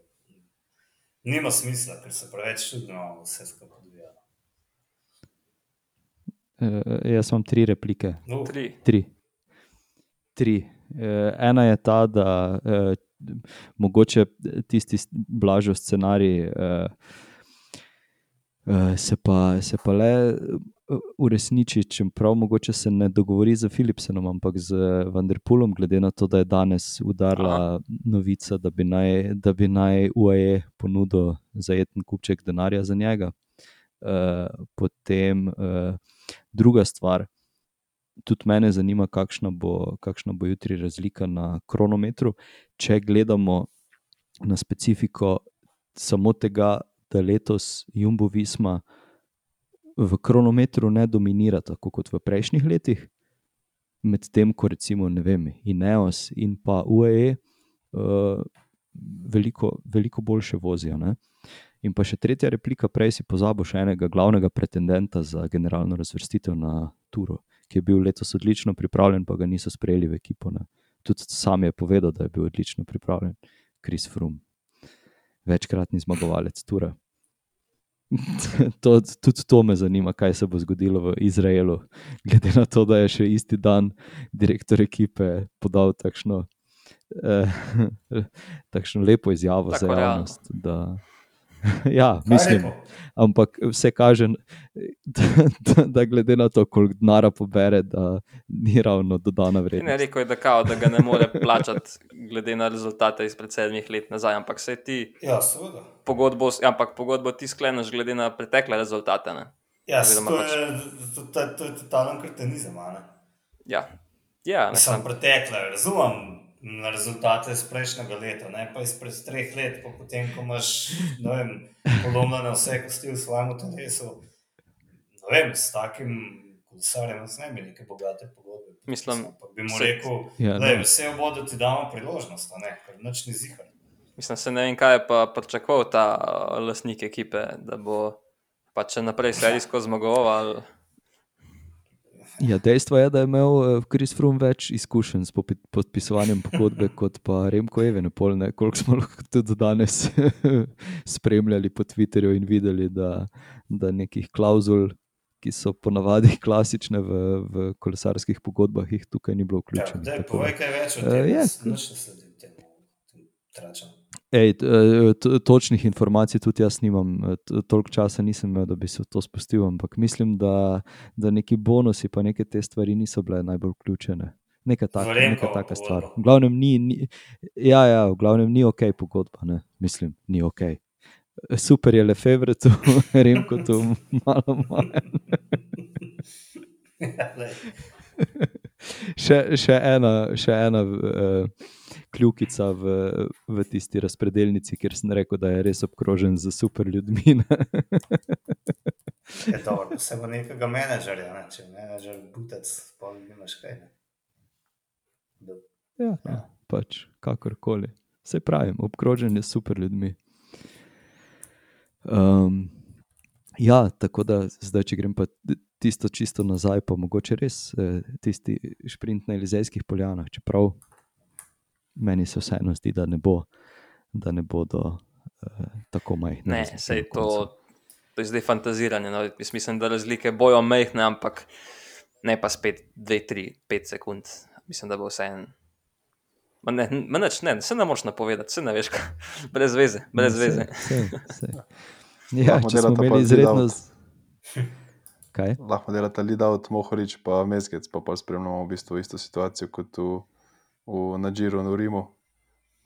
Nima smisla, ker se preveč čudno vse skupaj odvija. Uh, jaz imam tri replike. No, Tri. Tri. Tri. Eh, Ena je ta, da eh, mogoče tisti blažji scenarij eh, eh, se, pa, se pa le uresniči, čeprav mogoče se ne dogovori z Philipsenom, ampak z Vanderpulom, glede na to, da je danes udarila Aha. novica, da bi naj, da bi naj UAE ponudil zajeten kupček denarja za njega. Eh, potem eh, druga stvar, tudi mene zanima, kakšna bo, kakšna bo jutri razlika na kronometru. Če gledamo na specifiko samo tega, da letos Jumbo Visma v kronometru ne dominira tako kot v prejšnjih letih, medtem ko recimo vem, Ineos in pa UAE uh, veliko, veliko boljše vozijo. Ne? In pa še tretja replika, prej si pozabil še enega glavnega pretendenta za generalno razvrstitev na Turo, ki je bil letos odlično pripravljen, pa ga niso sprejeli v ekipo. Ne. Tudi sam je povedal, da je bil odlično pripravljen, Kris Frum, večkratni zmagovalec Tura. to, tudi to me zanima, kaj se bo zgodilo v Izraelu, glede na to, da je še isti dan direktor ekipe podal takšno, eh, takšno lepo izjavo Tako za javnost. Da, ja, mislim, ampak vse kaže, da, da, da glede na to, koliko denara pobere, da ni ravno dodana In je vrednost. rekel, je, da, kao, da ga ne more plačati, glede na rezultate izpred sedmih let nazaj. Ampak se ti Ja, seveda. pogodbo, ampak pogodbo ti skleneš glede na pretekle rezultate. Ne? Ja, Oziroma to, pač- je, to, to, to je totalen kretenizem. a ne? Ja, ja ne, Sem sam, pretekle, razumem na rezultate iz prejšnjega leta, ne pa izpred treh let, pa potem, ko imaš vem, polomljene vse kosti v svojem telesu. Ne vem, s takim kolesarjem ne bi neke bogate pogodbe. Mislim, Pa bi mu se- rekel, Ja, da je vse bo, da ti damo priložnost, a ne, ker noč ni zihar. mislim, se ne vem, kaj je pa pričakoval ta uh, lastnik ekipe, da bo pa če naprej serijsko zmagoval. Ja, dejstvo je, da je imel Kris Frum več izkušenj s podpisovanjem pogodbe kot pa Remko Evenepol, ne? koliko smo lahko tudi danes spremljali po Twitterju in videli, da, da nekih klauzul, ki so ponavadi klasične v, v kolesarskih pogodbah, jih tukaj ni bilo Ja, tako da- povej kaj več o Eh, tem, je. jaz noč ne sledim temu, tem tračam. Ej, eh, točnih informacij tudi jaz nimam, eh, toliko časa nisem imel, da bi se v to spustil, ampak mislim, da, da neki bonusi pa neke te stvari niso bile najbolj vključene. Neka taka, neka Remkovo taka stvar. V glavnem ni, ni, ja, ja, v glavnem ni ok pogodba, ne? mislim, ni ok. Super je le Remko tu malo manj. Ja, še, še ena, še ena uh, kljukica v, v tisti razpredelnici, kjer sem rekel, da je res obkrožen z super ljudmi. ne. Je dobro, da se bo nekega menedžerja, ne? če menedžer butec, pa nimaš kaj. Ne? Da, Ja, ja, pač kakorkoli. Se pravim, obkrožen je super ljudmi. Um, ja, tako da zdaj, če grem pa tisto čisto nazaj, pa mogoče res eh, tisti šprint na Elizejskih poljanah, čeprav meni se vseeno zdi, da ne bo, da ne bodo eh, tako majhne. Ne, sej to, to je zdaj fantaziranje. No. Jaz mislim, da razlike bojo mehne, ampak ne pa spet 2, 3, 5 sekund. Mislim, da bo vse en. Ma ne, ma nič, ne, se ne moreš napovedati, se ne veš, kaj. brez veze, brez No, veze. sej, sej, sej. Ja, Lahko če smo imeli izredno. Kaj? Lahko delata Lidavt, Mohorič, pa Mezgec, pa pa spremljamo v bistvu isto situacijo kot v, v Nadžiru v Rimu.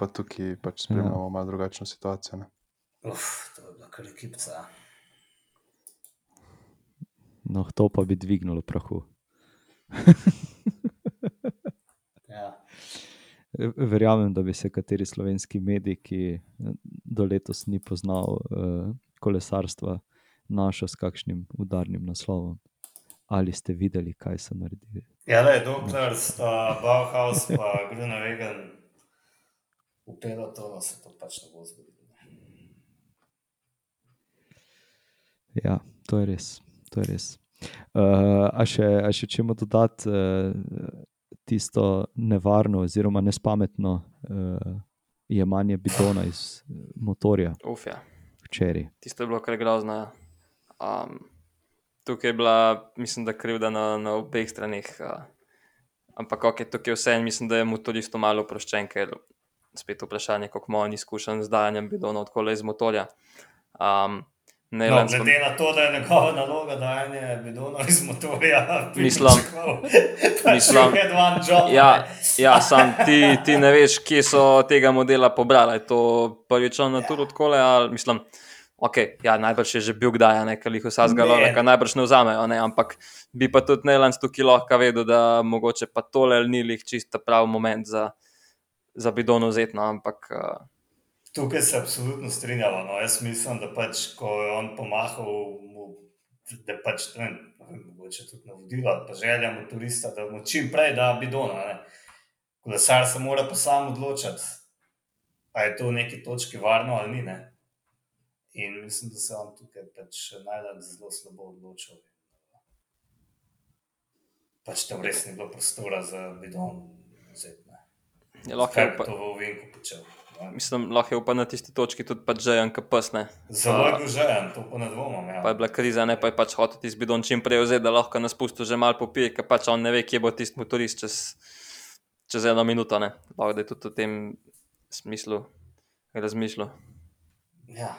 Pa tukaj pač spremljamo ja. malo drugačno situacijo. Ne? uf, to je bila kar ekipca. No, to pa bi dvignilo prahu. Ja. Verjamem, da bi se kateri slovenski medij, ki do letos ni poznal uh, kolesarstva, našel s kakšnim udarnim naslovom. Ali ste videli, kaj so naredili? Ja, le, dokler sta Bauhaus in Grunewegen upela to, da se to pač ne bo zgodilo. Ja, to je res. To je res. Uh, a, še, a še čemu dodati uh, tisto nevarno oziroma nespametno uh, jemanje bidona iz motorja Uf, ja. Včeraj. Tisto je bilo kar grozno. Um, tukaj je bila, mislim, da krivda na, na obeh straneh. Uh, ampak, ok, tukaj je vse en, mislim, da je motoristu malo oproščen, ker spet vprašanje, kako malo izkušen z dajanjem bidona od kola iz motorja. Um, No, Neyland smo- glede na to, da je njegova naloga dajanje bidonov iz motorja, Mislim- da je one job. Ja, ne. ja sam ti, ti ne veš, kje so tega modela pobrali. Je to prvič na turu odkole, ali mislim. Okay, ja, najbrž je že bil kdaj, nekaj jih vsa Ne. zgalo, najbrž ne vzamejo, ne, ampak bi pa tudi Neland tukaj lahko vedel, da mogoče pa tole ni lih čisto prav moment za, za bidon vzeti, no, ampak uh, Tukaj se absolutno strinjamo. No. Jaz mislim, da pač, ko je on pomahal, mu, da pač to je ne vem, mogoče tudi navodilo, ali pa želja motorista, da mu čim prej da bidona. Ne. Kolesar se mora pa sam odločiti, ali je to v neki točki varno ali ni. Ne. In mislim, da se on tukaj pač najbolj zelo slabo odločil. Pač tam res ni bilo prostora za bidon. vzeti, ne. je lahko Kaj je pa, to v ovinku počel? Mislim, lahko je pa na tisti točki tudi pač že en kapasne. Zelo je bil željen, to pa ne dvomim. Ja. Pa je bila kriza, ne pa je pač hotel tisti bidon čim prej vzeti, da lahko na spustu že malo popije, ker pač on ne ve, kje bo tisti motorist čez, čez eno minuto. Ne. Lahko da je tudi v tem smislu razmišljal. Ja.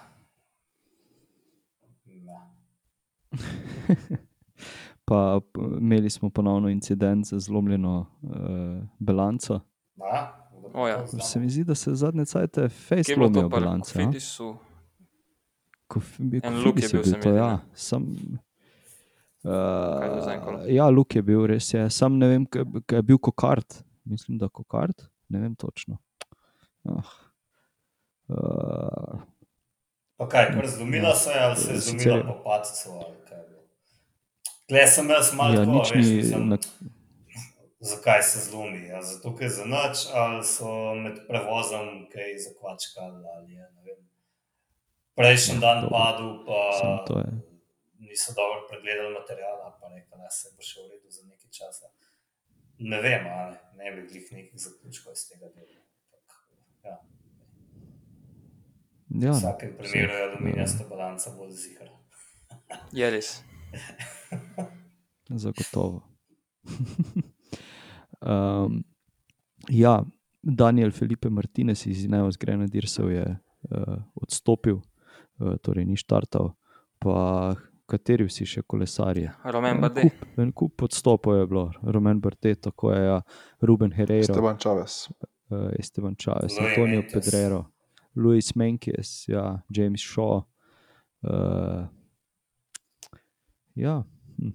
Ja. Pa imeli smo ponovno incident z zlomljeno uh, balanco. Na, O, ja. Se mi zdi, da se zadnje cajte face Kje je bilo lomijo balance. Fidisu? Kof, En Luk je bil, mi to, ja. Sam, bil uh, ja, Luk je bil, res je. Sam ne vem, kaj je bil kokard. Mislim, da kokard, ne vem točno. Ah. Uh, Pa kaj, kar zlomila se je ali se je zlomila je- po padcu? Tle sem jaz malo ja, tako, nič veš, ni. mislim, Na, zakaj se zlomi. Ja, zato, ker je za noč ali so med prevozom kaj zakvačkali ali je, ne vem. Prejšnji Ja, dan padel, pa Samo to je. niso dobro pregledali materijala, pa rekli, da se bo še v redu za nekaj časa. Ne vem, ali ne bi glih nekih zaključkov iz tega dela. Ja, ja, v no, vsakem primeru je aluminijasta balanca bolj zihra. Je res. Zagotovo. um, ja, Daniel Felipe Martinez iz Neos Grenadiersov je uh, odstopil, uh, torej ni štartal. Pa kateri vsi še kolesarji? Roman En Bade. kup, en kup odstopov je bilo, Roman Bartet, tako je, ja, Ruben Herrero, Steban Čaves. uh, Esteban Čaves, Louis Antonio Menkes. Pedrero, Luis Menkes, ja, James Shaw. Uh, ja, hm.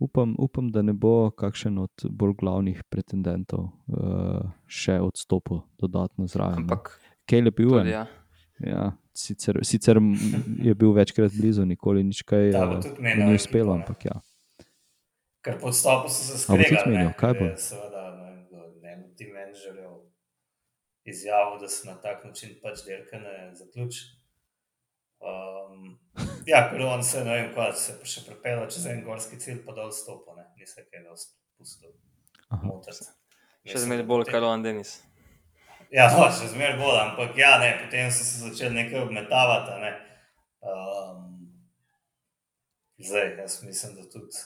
Upam, upam, da ne bo kakšen od bolj glavnih pretendentov uh, še odstopil dodatno zraven. Ampak Caleb Ewan, tudi, ja. ja, sicer, sicer je bil večkrat blizu, nikoli nič kaj uh, tudi mu menjal ni uspelo, ne. ampak ja. Ker po odstopu so se skregali. zmenil, ne, kaj bo? je Seveda, ne vem, kdo, od tim menedžerjev izjavil, da se na tak način pač dirka ne zaključi. Um, ja, ker on se, ne vem, kaj se pa še prepela čez en gorski cilj, pa dol stopa, ne, ni se kaj dosti pustil Aha. motiti. Še zmeraj bolj potem- Karlovan Denis. Ja, no, še zmeraj bolj, ampak ja, ne, potem so se začeli nekaj obmetavati. a Ne. Um, zdaj, jaz mislim, da tudi,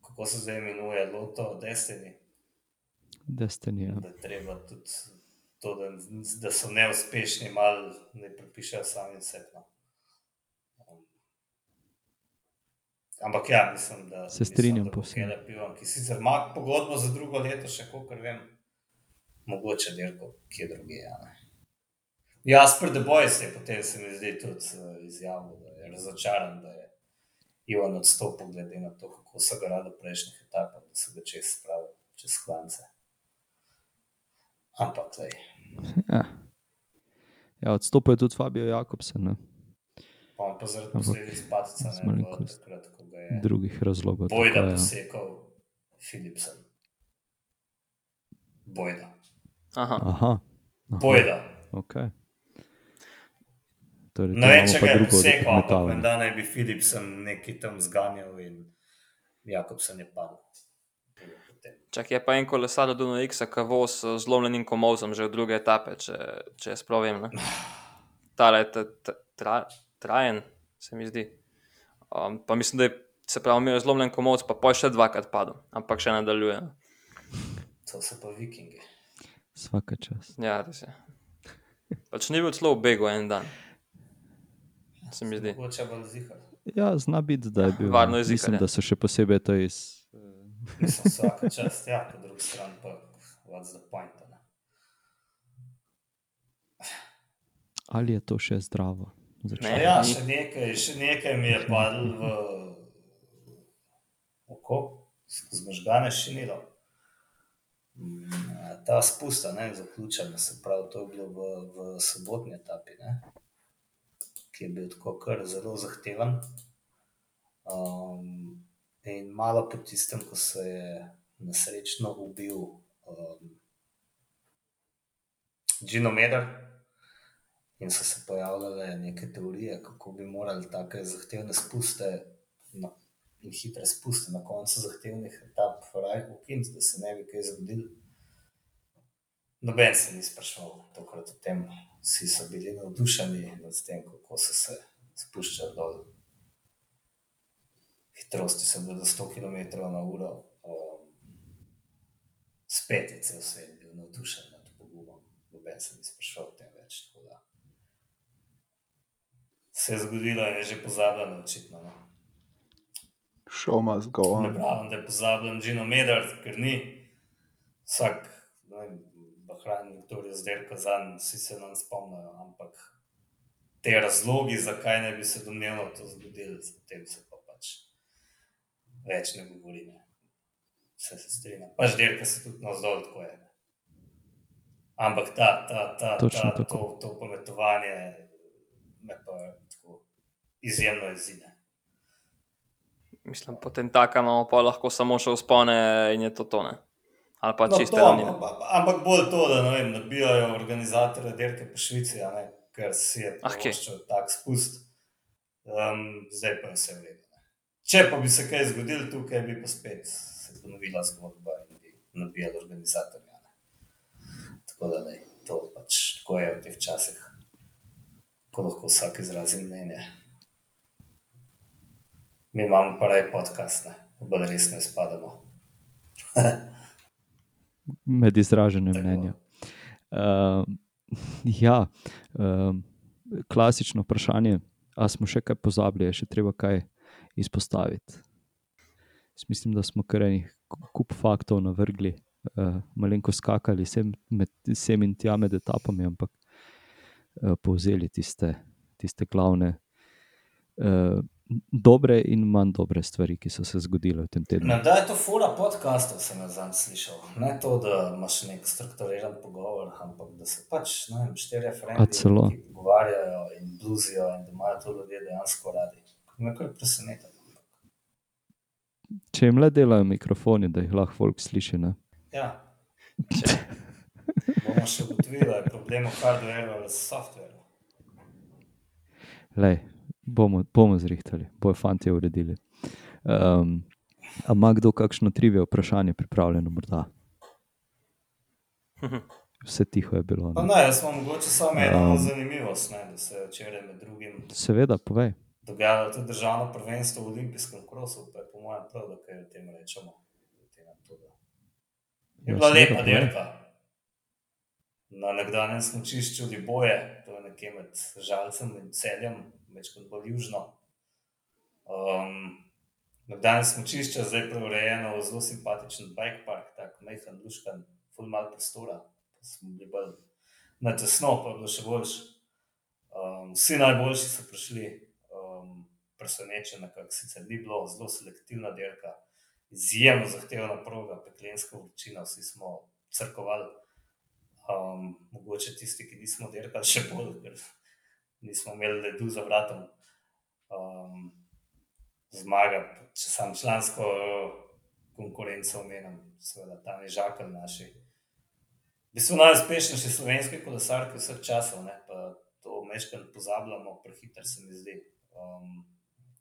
kako se zdaj imenuje, Loto, Destiny, Destiny. Ja. da je treba tudi to, da, da so neuspešni, malo ne pripišajo sami sebi. No. Um, ampak ja, mislim, da Se strinjam povsem. Ewan, ki sicer ima pogodbo za drugo leto, še kolikor vem, mogoče dirko kje drugje. Ja, ne. Jasper De Boys je potem se mi zdi tudi uh, izjavil, da je razočaran, da je Ivan odstopil, glede na to, kako so ga radi v prejšnjih etapah, da so ga čez spravili, čez klance. Ampak, lej, Ja. ja, odstopil je tudi Fabio Jakobsen, ne? on pa zaradi posledic padca ne malenkost takrat, ko ga je drugih razlogov. Bojda tako ja. posekal Philipsen. Bojda. Aha. Aha, aha Bojda. okay. Torej, Ne vem, če pa ga je posekal, ampak menda naj bi Philipsen nekaj tam zganjal in Jakobsen je padel. Čak je pa en kolesar od Duno X, ki voz z zlomljenim komovzom že od druge etape, če, če jaz prav vem. Tale je tra, trajen, se mi zdi. Um, pa mislim, da je se pravi, imel je zlomljen komovc, pa poj še dvakrat padel, ampak še nadaljuje. To so pa vikingi. Vsaka čas. Ja, res je. Pač ni bil celo v begu en dan. Se mi zdi. Mogoče bolj zihar. Ja, zna biti, da je bil. Varno je zikar, Mislim, ja. da so še posebej to iz. Mislim, vsaka čast, ja, po drugi strani pa what's the point, ne. Ali je to še zdravo? Začne- Ne. Ja, ni. še nekaj, še nekaj mi je padlo v oko, skozi možgane šinilo. Mm, Ta spusta, ne, zaključena, se pravi, to je bilo v, v sobotni etapi, ne, ki je bil tako kar zelo zahteven. Um, in malo po tistem, ko se je nesrečno ubil um, Gino Meder, in so se pojavljale neke teorije, kako bi morali take zahtevne spuste na, in hitre spuste na koncu zahtevnih etap raj ukiniti, da se ne bi kaj zgodilo. Noben se ni spraševal tokrat o tem, vsi so bili navdušeni nad tem, kako so se spuščali dol. Hitrosti so bile do 100 km na uro. Um, spet je cel svet bil navdušen nad pogumom. Noben se ni spraševal o tem več. Da se je zgodilo in je že pozabljeno, očitno. No. Show must go Ne pravim, da je pozabljen Gino Medar, ker ni vsak, ne vem, Bahrain, Viktorija zdaj kazan, vsi se nam spomnijo, ampak te razlogi, zakaj ne bi se domnevno to zgodilo, o tem se pa več ne govori. Ne. Vse se strinjam. Pač dirka se tudi navzdol, tako je. Ampak ta, ta, ta, Točno ta, tako. to, to pometovanje me pa tako izjemno izide. Mislim, potem taka imamo pa lahko samo še vzpone in je to tone. Ali pa No, čiste to, ravnine. ampak, ampak bolj to, da ne vem, nabijajo organizatorje dirke po Švici, a ne, ker si je Ah, kje? privoščil tak spust. Um, zdaj pa je vse v redu. Ne. Če pa bi se kaj zgodilo tukaj, bi pa spet se ponovila zgodba in bi nabijali organizatorje. a ne. Tako da ne, to pač tako je v teh časih, ko lahko vsak izrazi mnenje. Mi imamo pa raj podcast, ne, bolj resno izpadamo. Med izraženjem Tako. mnenja. Uh, ja, um, klasično vprašanje, ali smo še kaj pozabili, je še treba kaj izpostaviti. Jaz mislim, da smo kar enih kup faktov navrgli, uh, malenko skakali sem, med, sem in tja med etapami, ampak uh, povzeli tiste, tiste glavne. Uh, Dobre in manj dobre stvari, ki so se zgodile v tem tednu. Ne, da je to fura podcastov, sem jaz zadnjič slišal. Ne to, da imaš nek strukturiran pogovor, ampak da se pač ne vem, štirje A frendi celo? ki pogovarjajo in bluzijo in da imajo to ljudje dejansko radi. Me kar preseneča. Če jim le delajo mikrofoni, da jih lahko folk sliši. Ne? Ja. Bomo še ugotovili, da je problem v hardwareu ali softwareu. Lej, bomo, bomo zrihtali, bojo fanti uredili. Um, a ima kdo kakšno trivijo vprašanje pripravljeno? Morda? Vse tiho je bilo. Ne? ne, jaz imam mogoče samo eno Um. zanimivost, ne, da se včeraj med drugim Seveda, povej. Dogajalo tudi državno prvenstvo v olimpijskem krosu, pa je po mojem prav, da kaj o tem rečemo. Je Ja, bila lepa dirka. Na nekdanjem smočišču Liboje, to je nekje med Žalcem in Celjem, več kot bolj južno. Um, nekdanje smočišče je zdaj preurejeno v zelo simpatičen bike park, tako majhen, luškan, full mal prostora. Smo bili bolj na tesno, pa je bilo še boljše. Um, vsi najboljši so prišli, presenečeni, kako sicer ni bilo, zelo selektivna dirka izjemno zahtevna proga, peklenska vročina, vsi smo crkovali. Um, mogoče tisti, ki nismo dirkali, še bolj, ker nismo imeli ledu za vratom. Um, zmaga, če sam člansko konkurenco omenjam, seveda tam je žakal naši. V bistvu najuspešnejši slovenski kolesarki vseh časov, ne, pa to večkrat pozabljamo, prehiter se mi zdi. Um,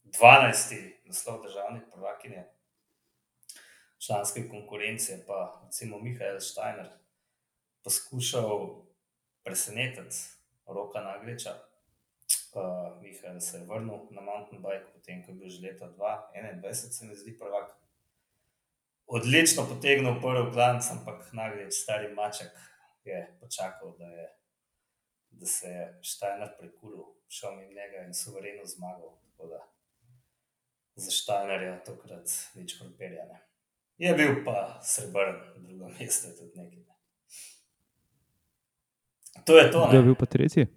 12. naslov državnih prvakinje, članske konkurence, pa recimo Mihajl Štajner, poskušal presenetiti roka Nagliča. Uh, Mihajl se je vrnil na mountain bike, potem ko je bil že leta 2021, se mi zdi prvak. Odlično potegnil prvi klanc, ampak Naglič, stari maček, je počakal, da, je, da se je Štajner prekulil, šel mimo njega in suvereno zmagal. Tako da za Štajnerja tokrat nič krompirja. Je bil pa srebrn, drugo mesto je tudi nekaj. Ne. To je to. Kdo je bil pa tretji?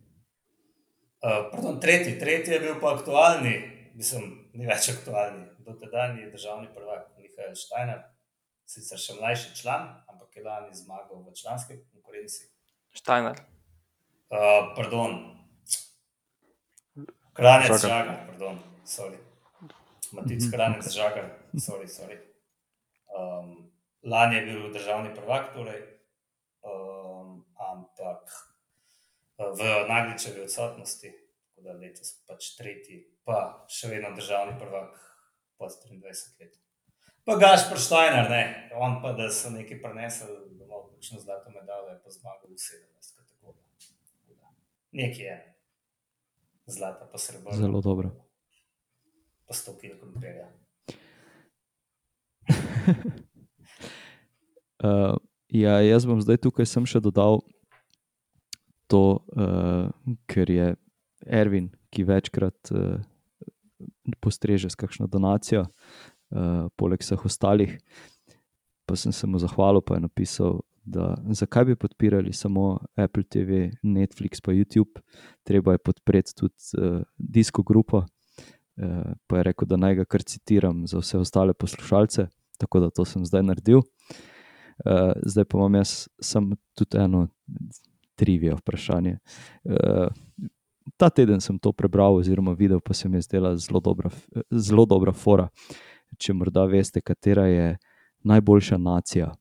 Uh, pardon, tretji, tretji je bil pa aktualni, mislim, ni več aktualni, dotedajni državni prvak Mihajl Štajner, sicer še mlajši član, ampak je lani zmagal v članski konkurenci. Štajner. Uh, pardon, Kranec. Žagar, pardon, sorry. Matic Kranec Žagar, sorry, sorry. Um, lani je bil državni prvak, torej, um, ampak uh, v Nagličevi odsotnosti, tako da letos pač tretji, pa še vedno državni prvak pod 23 let. Pa Gaš Prštajner, ne, on pa, da so neki prenesli domov kakšno zlato medaljo, je pa zmagal v 17 kategorijah. Nekje je. Zlata pa srebro. Zelo dobro. Pa 100 kg krompirja. Uh, ja, jaz bom zdaj tukaj sem še dodal to, uh, ker je Ervin, ki večkrat uh, postreže s kakšno donacijo, uh, poleg vseh ostalih. Pa sem se mu zahvalil, pa je napisal, da zakaj bi podpirali samo Apple TV, Netflix, pa YouTube, treba je podpreti tudi uh, Disko Grupo. Pa je rekel, da naj ga kar citiram za vse ostale poslušalce, tako da to sem zdaj naredil. Uh, zdaj pa imam jaz samo tudi eno trivijo vprašanje. Uh, ta teden sem to prebral, oziroma videl, pa se mi je zdela zelo dobra, zelo dobra fora. Če morda veste, katera je najboljša nacija.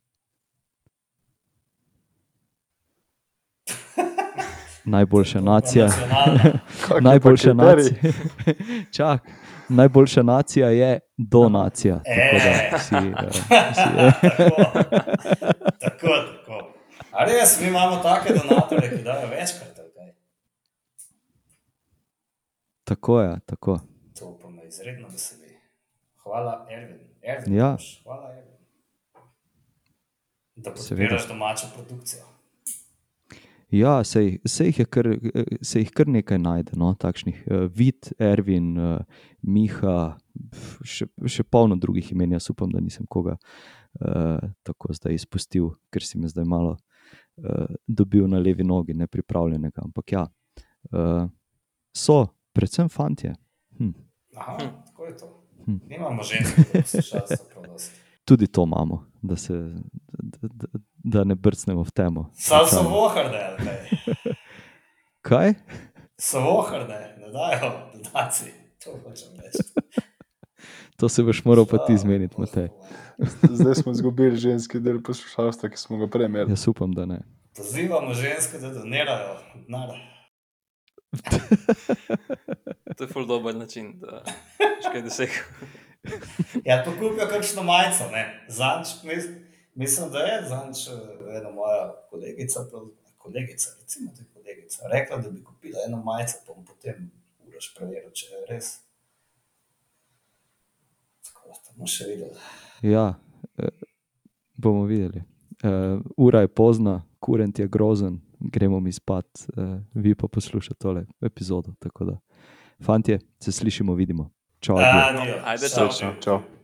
Najboljša nacija. Nacionalna. Kak je Najboljša pa kriterij? nacija. Čak, najboljša nacija je donacija. Tako da E. si, eh, eh, tako, tako, tako. A res, mi imamo take donatorje, ki dajo večkrat. kaj? tako je, tako. To pa me izredno veseli. Hvala, Ervin. Ervin Ja. Hvala, Ervin. Da podpiraš domačo produkcijo. Ja, se jih, se jih, kar, eh, se jih kar nekaj najde, no, takšnih. Uh, Vid, Ervin, uh, Miha, še, še polno drugih imen, jaz upam, da nisem koga uh, tako zdaj izpustil, ker si me zdaj malo uh, dobil na levi nogi, nepripravljenega. Ampak ja, uh, so, predvsem fantje. Hm, Aha, tako je to. Hm. Nimamo ženskega poslušalstva prav dosti. tudi to imamo, da, se, da, da, da ne brcnemo v temo. Sam so Slučajno. voharde, ali kaj? Kaj? So voharde, ne dajo donacij. To hočem reči. To se boš moral pa ti zmeniti, Matej. Zdaj smo izgubili ženski del poslušalstva, ki smo ga prej imeli. Jaz upam, da ne. Pozivamo ženske, da donirajo denar. To je ful dober način, da škaj dosegel. Ja, pa kupijo kakšno majico, ne. Zanč, mis, mislim, da je eh, ena moja kolegica, kolegica, recimo da je kolegica, rekla, da bi kupila eno majico, pa bom potem uraš preveril, če je res. Tako da bomo še videli. Ja, eh, bomo videli. Uh, ura je pozna, kurent je grozen, gremo mi spat, uh, vi pa poslušate tole epizodo. Tako da, fantje, se slišimo, vidimo. Čau, adijo. Adijo. Ajde, Čau. čau. Čau.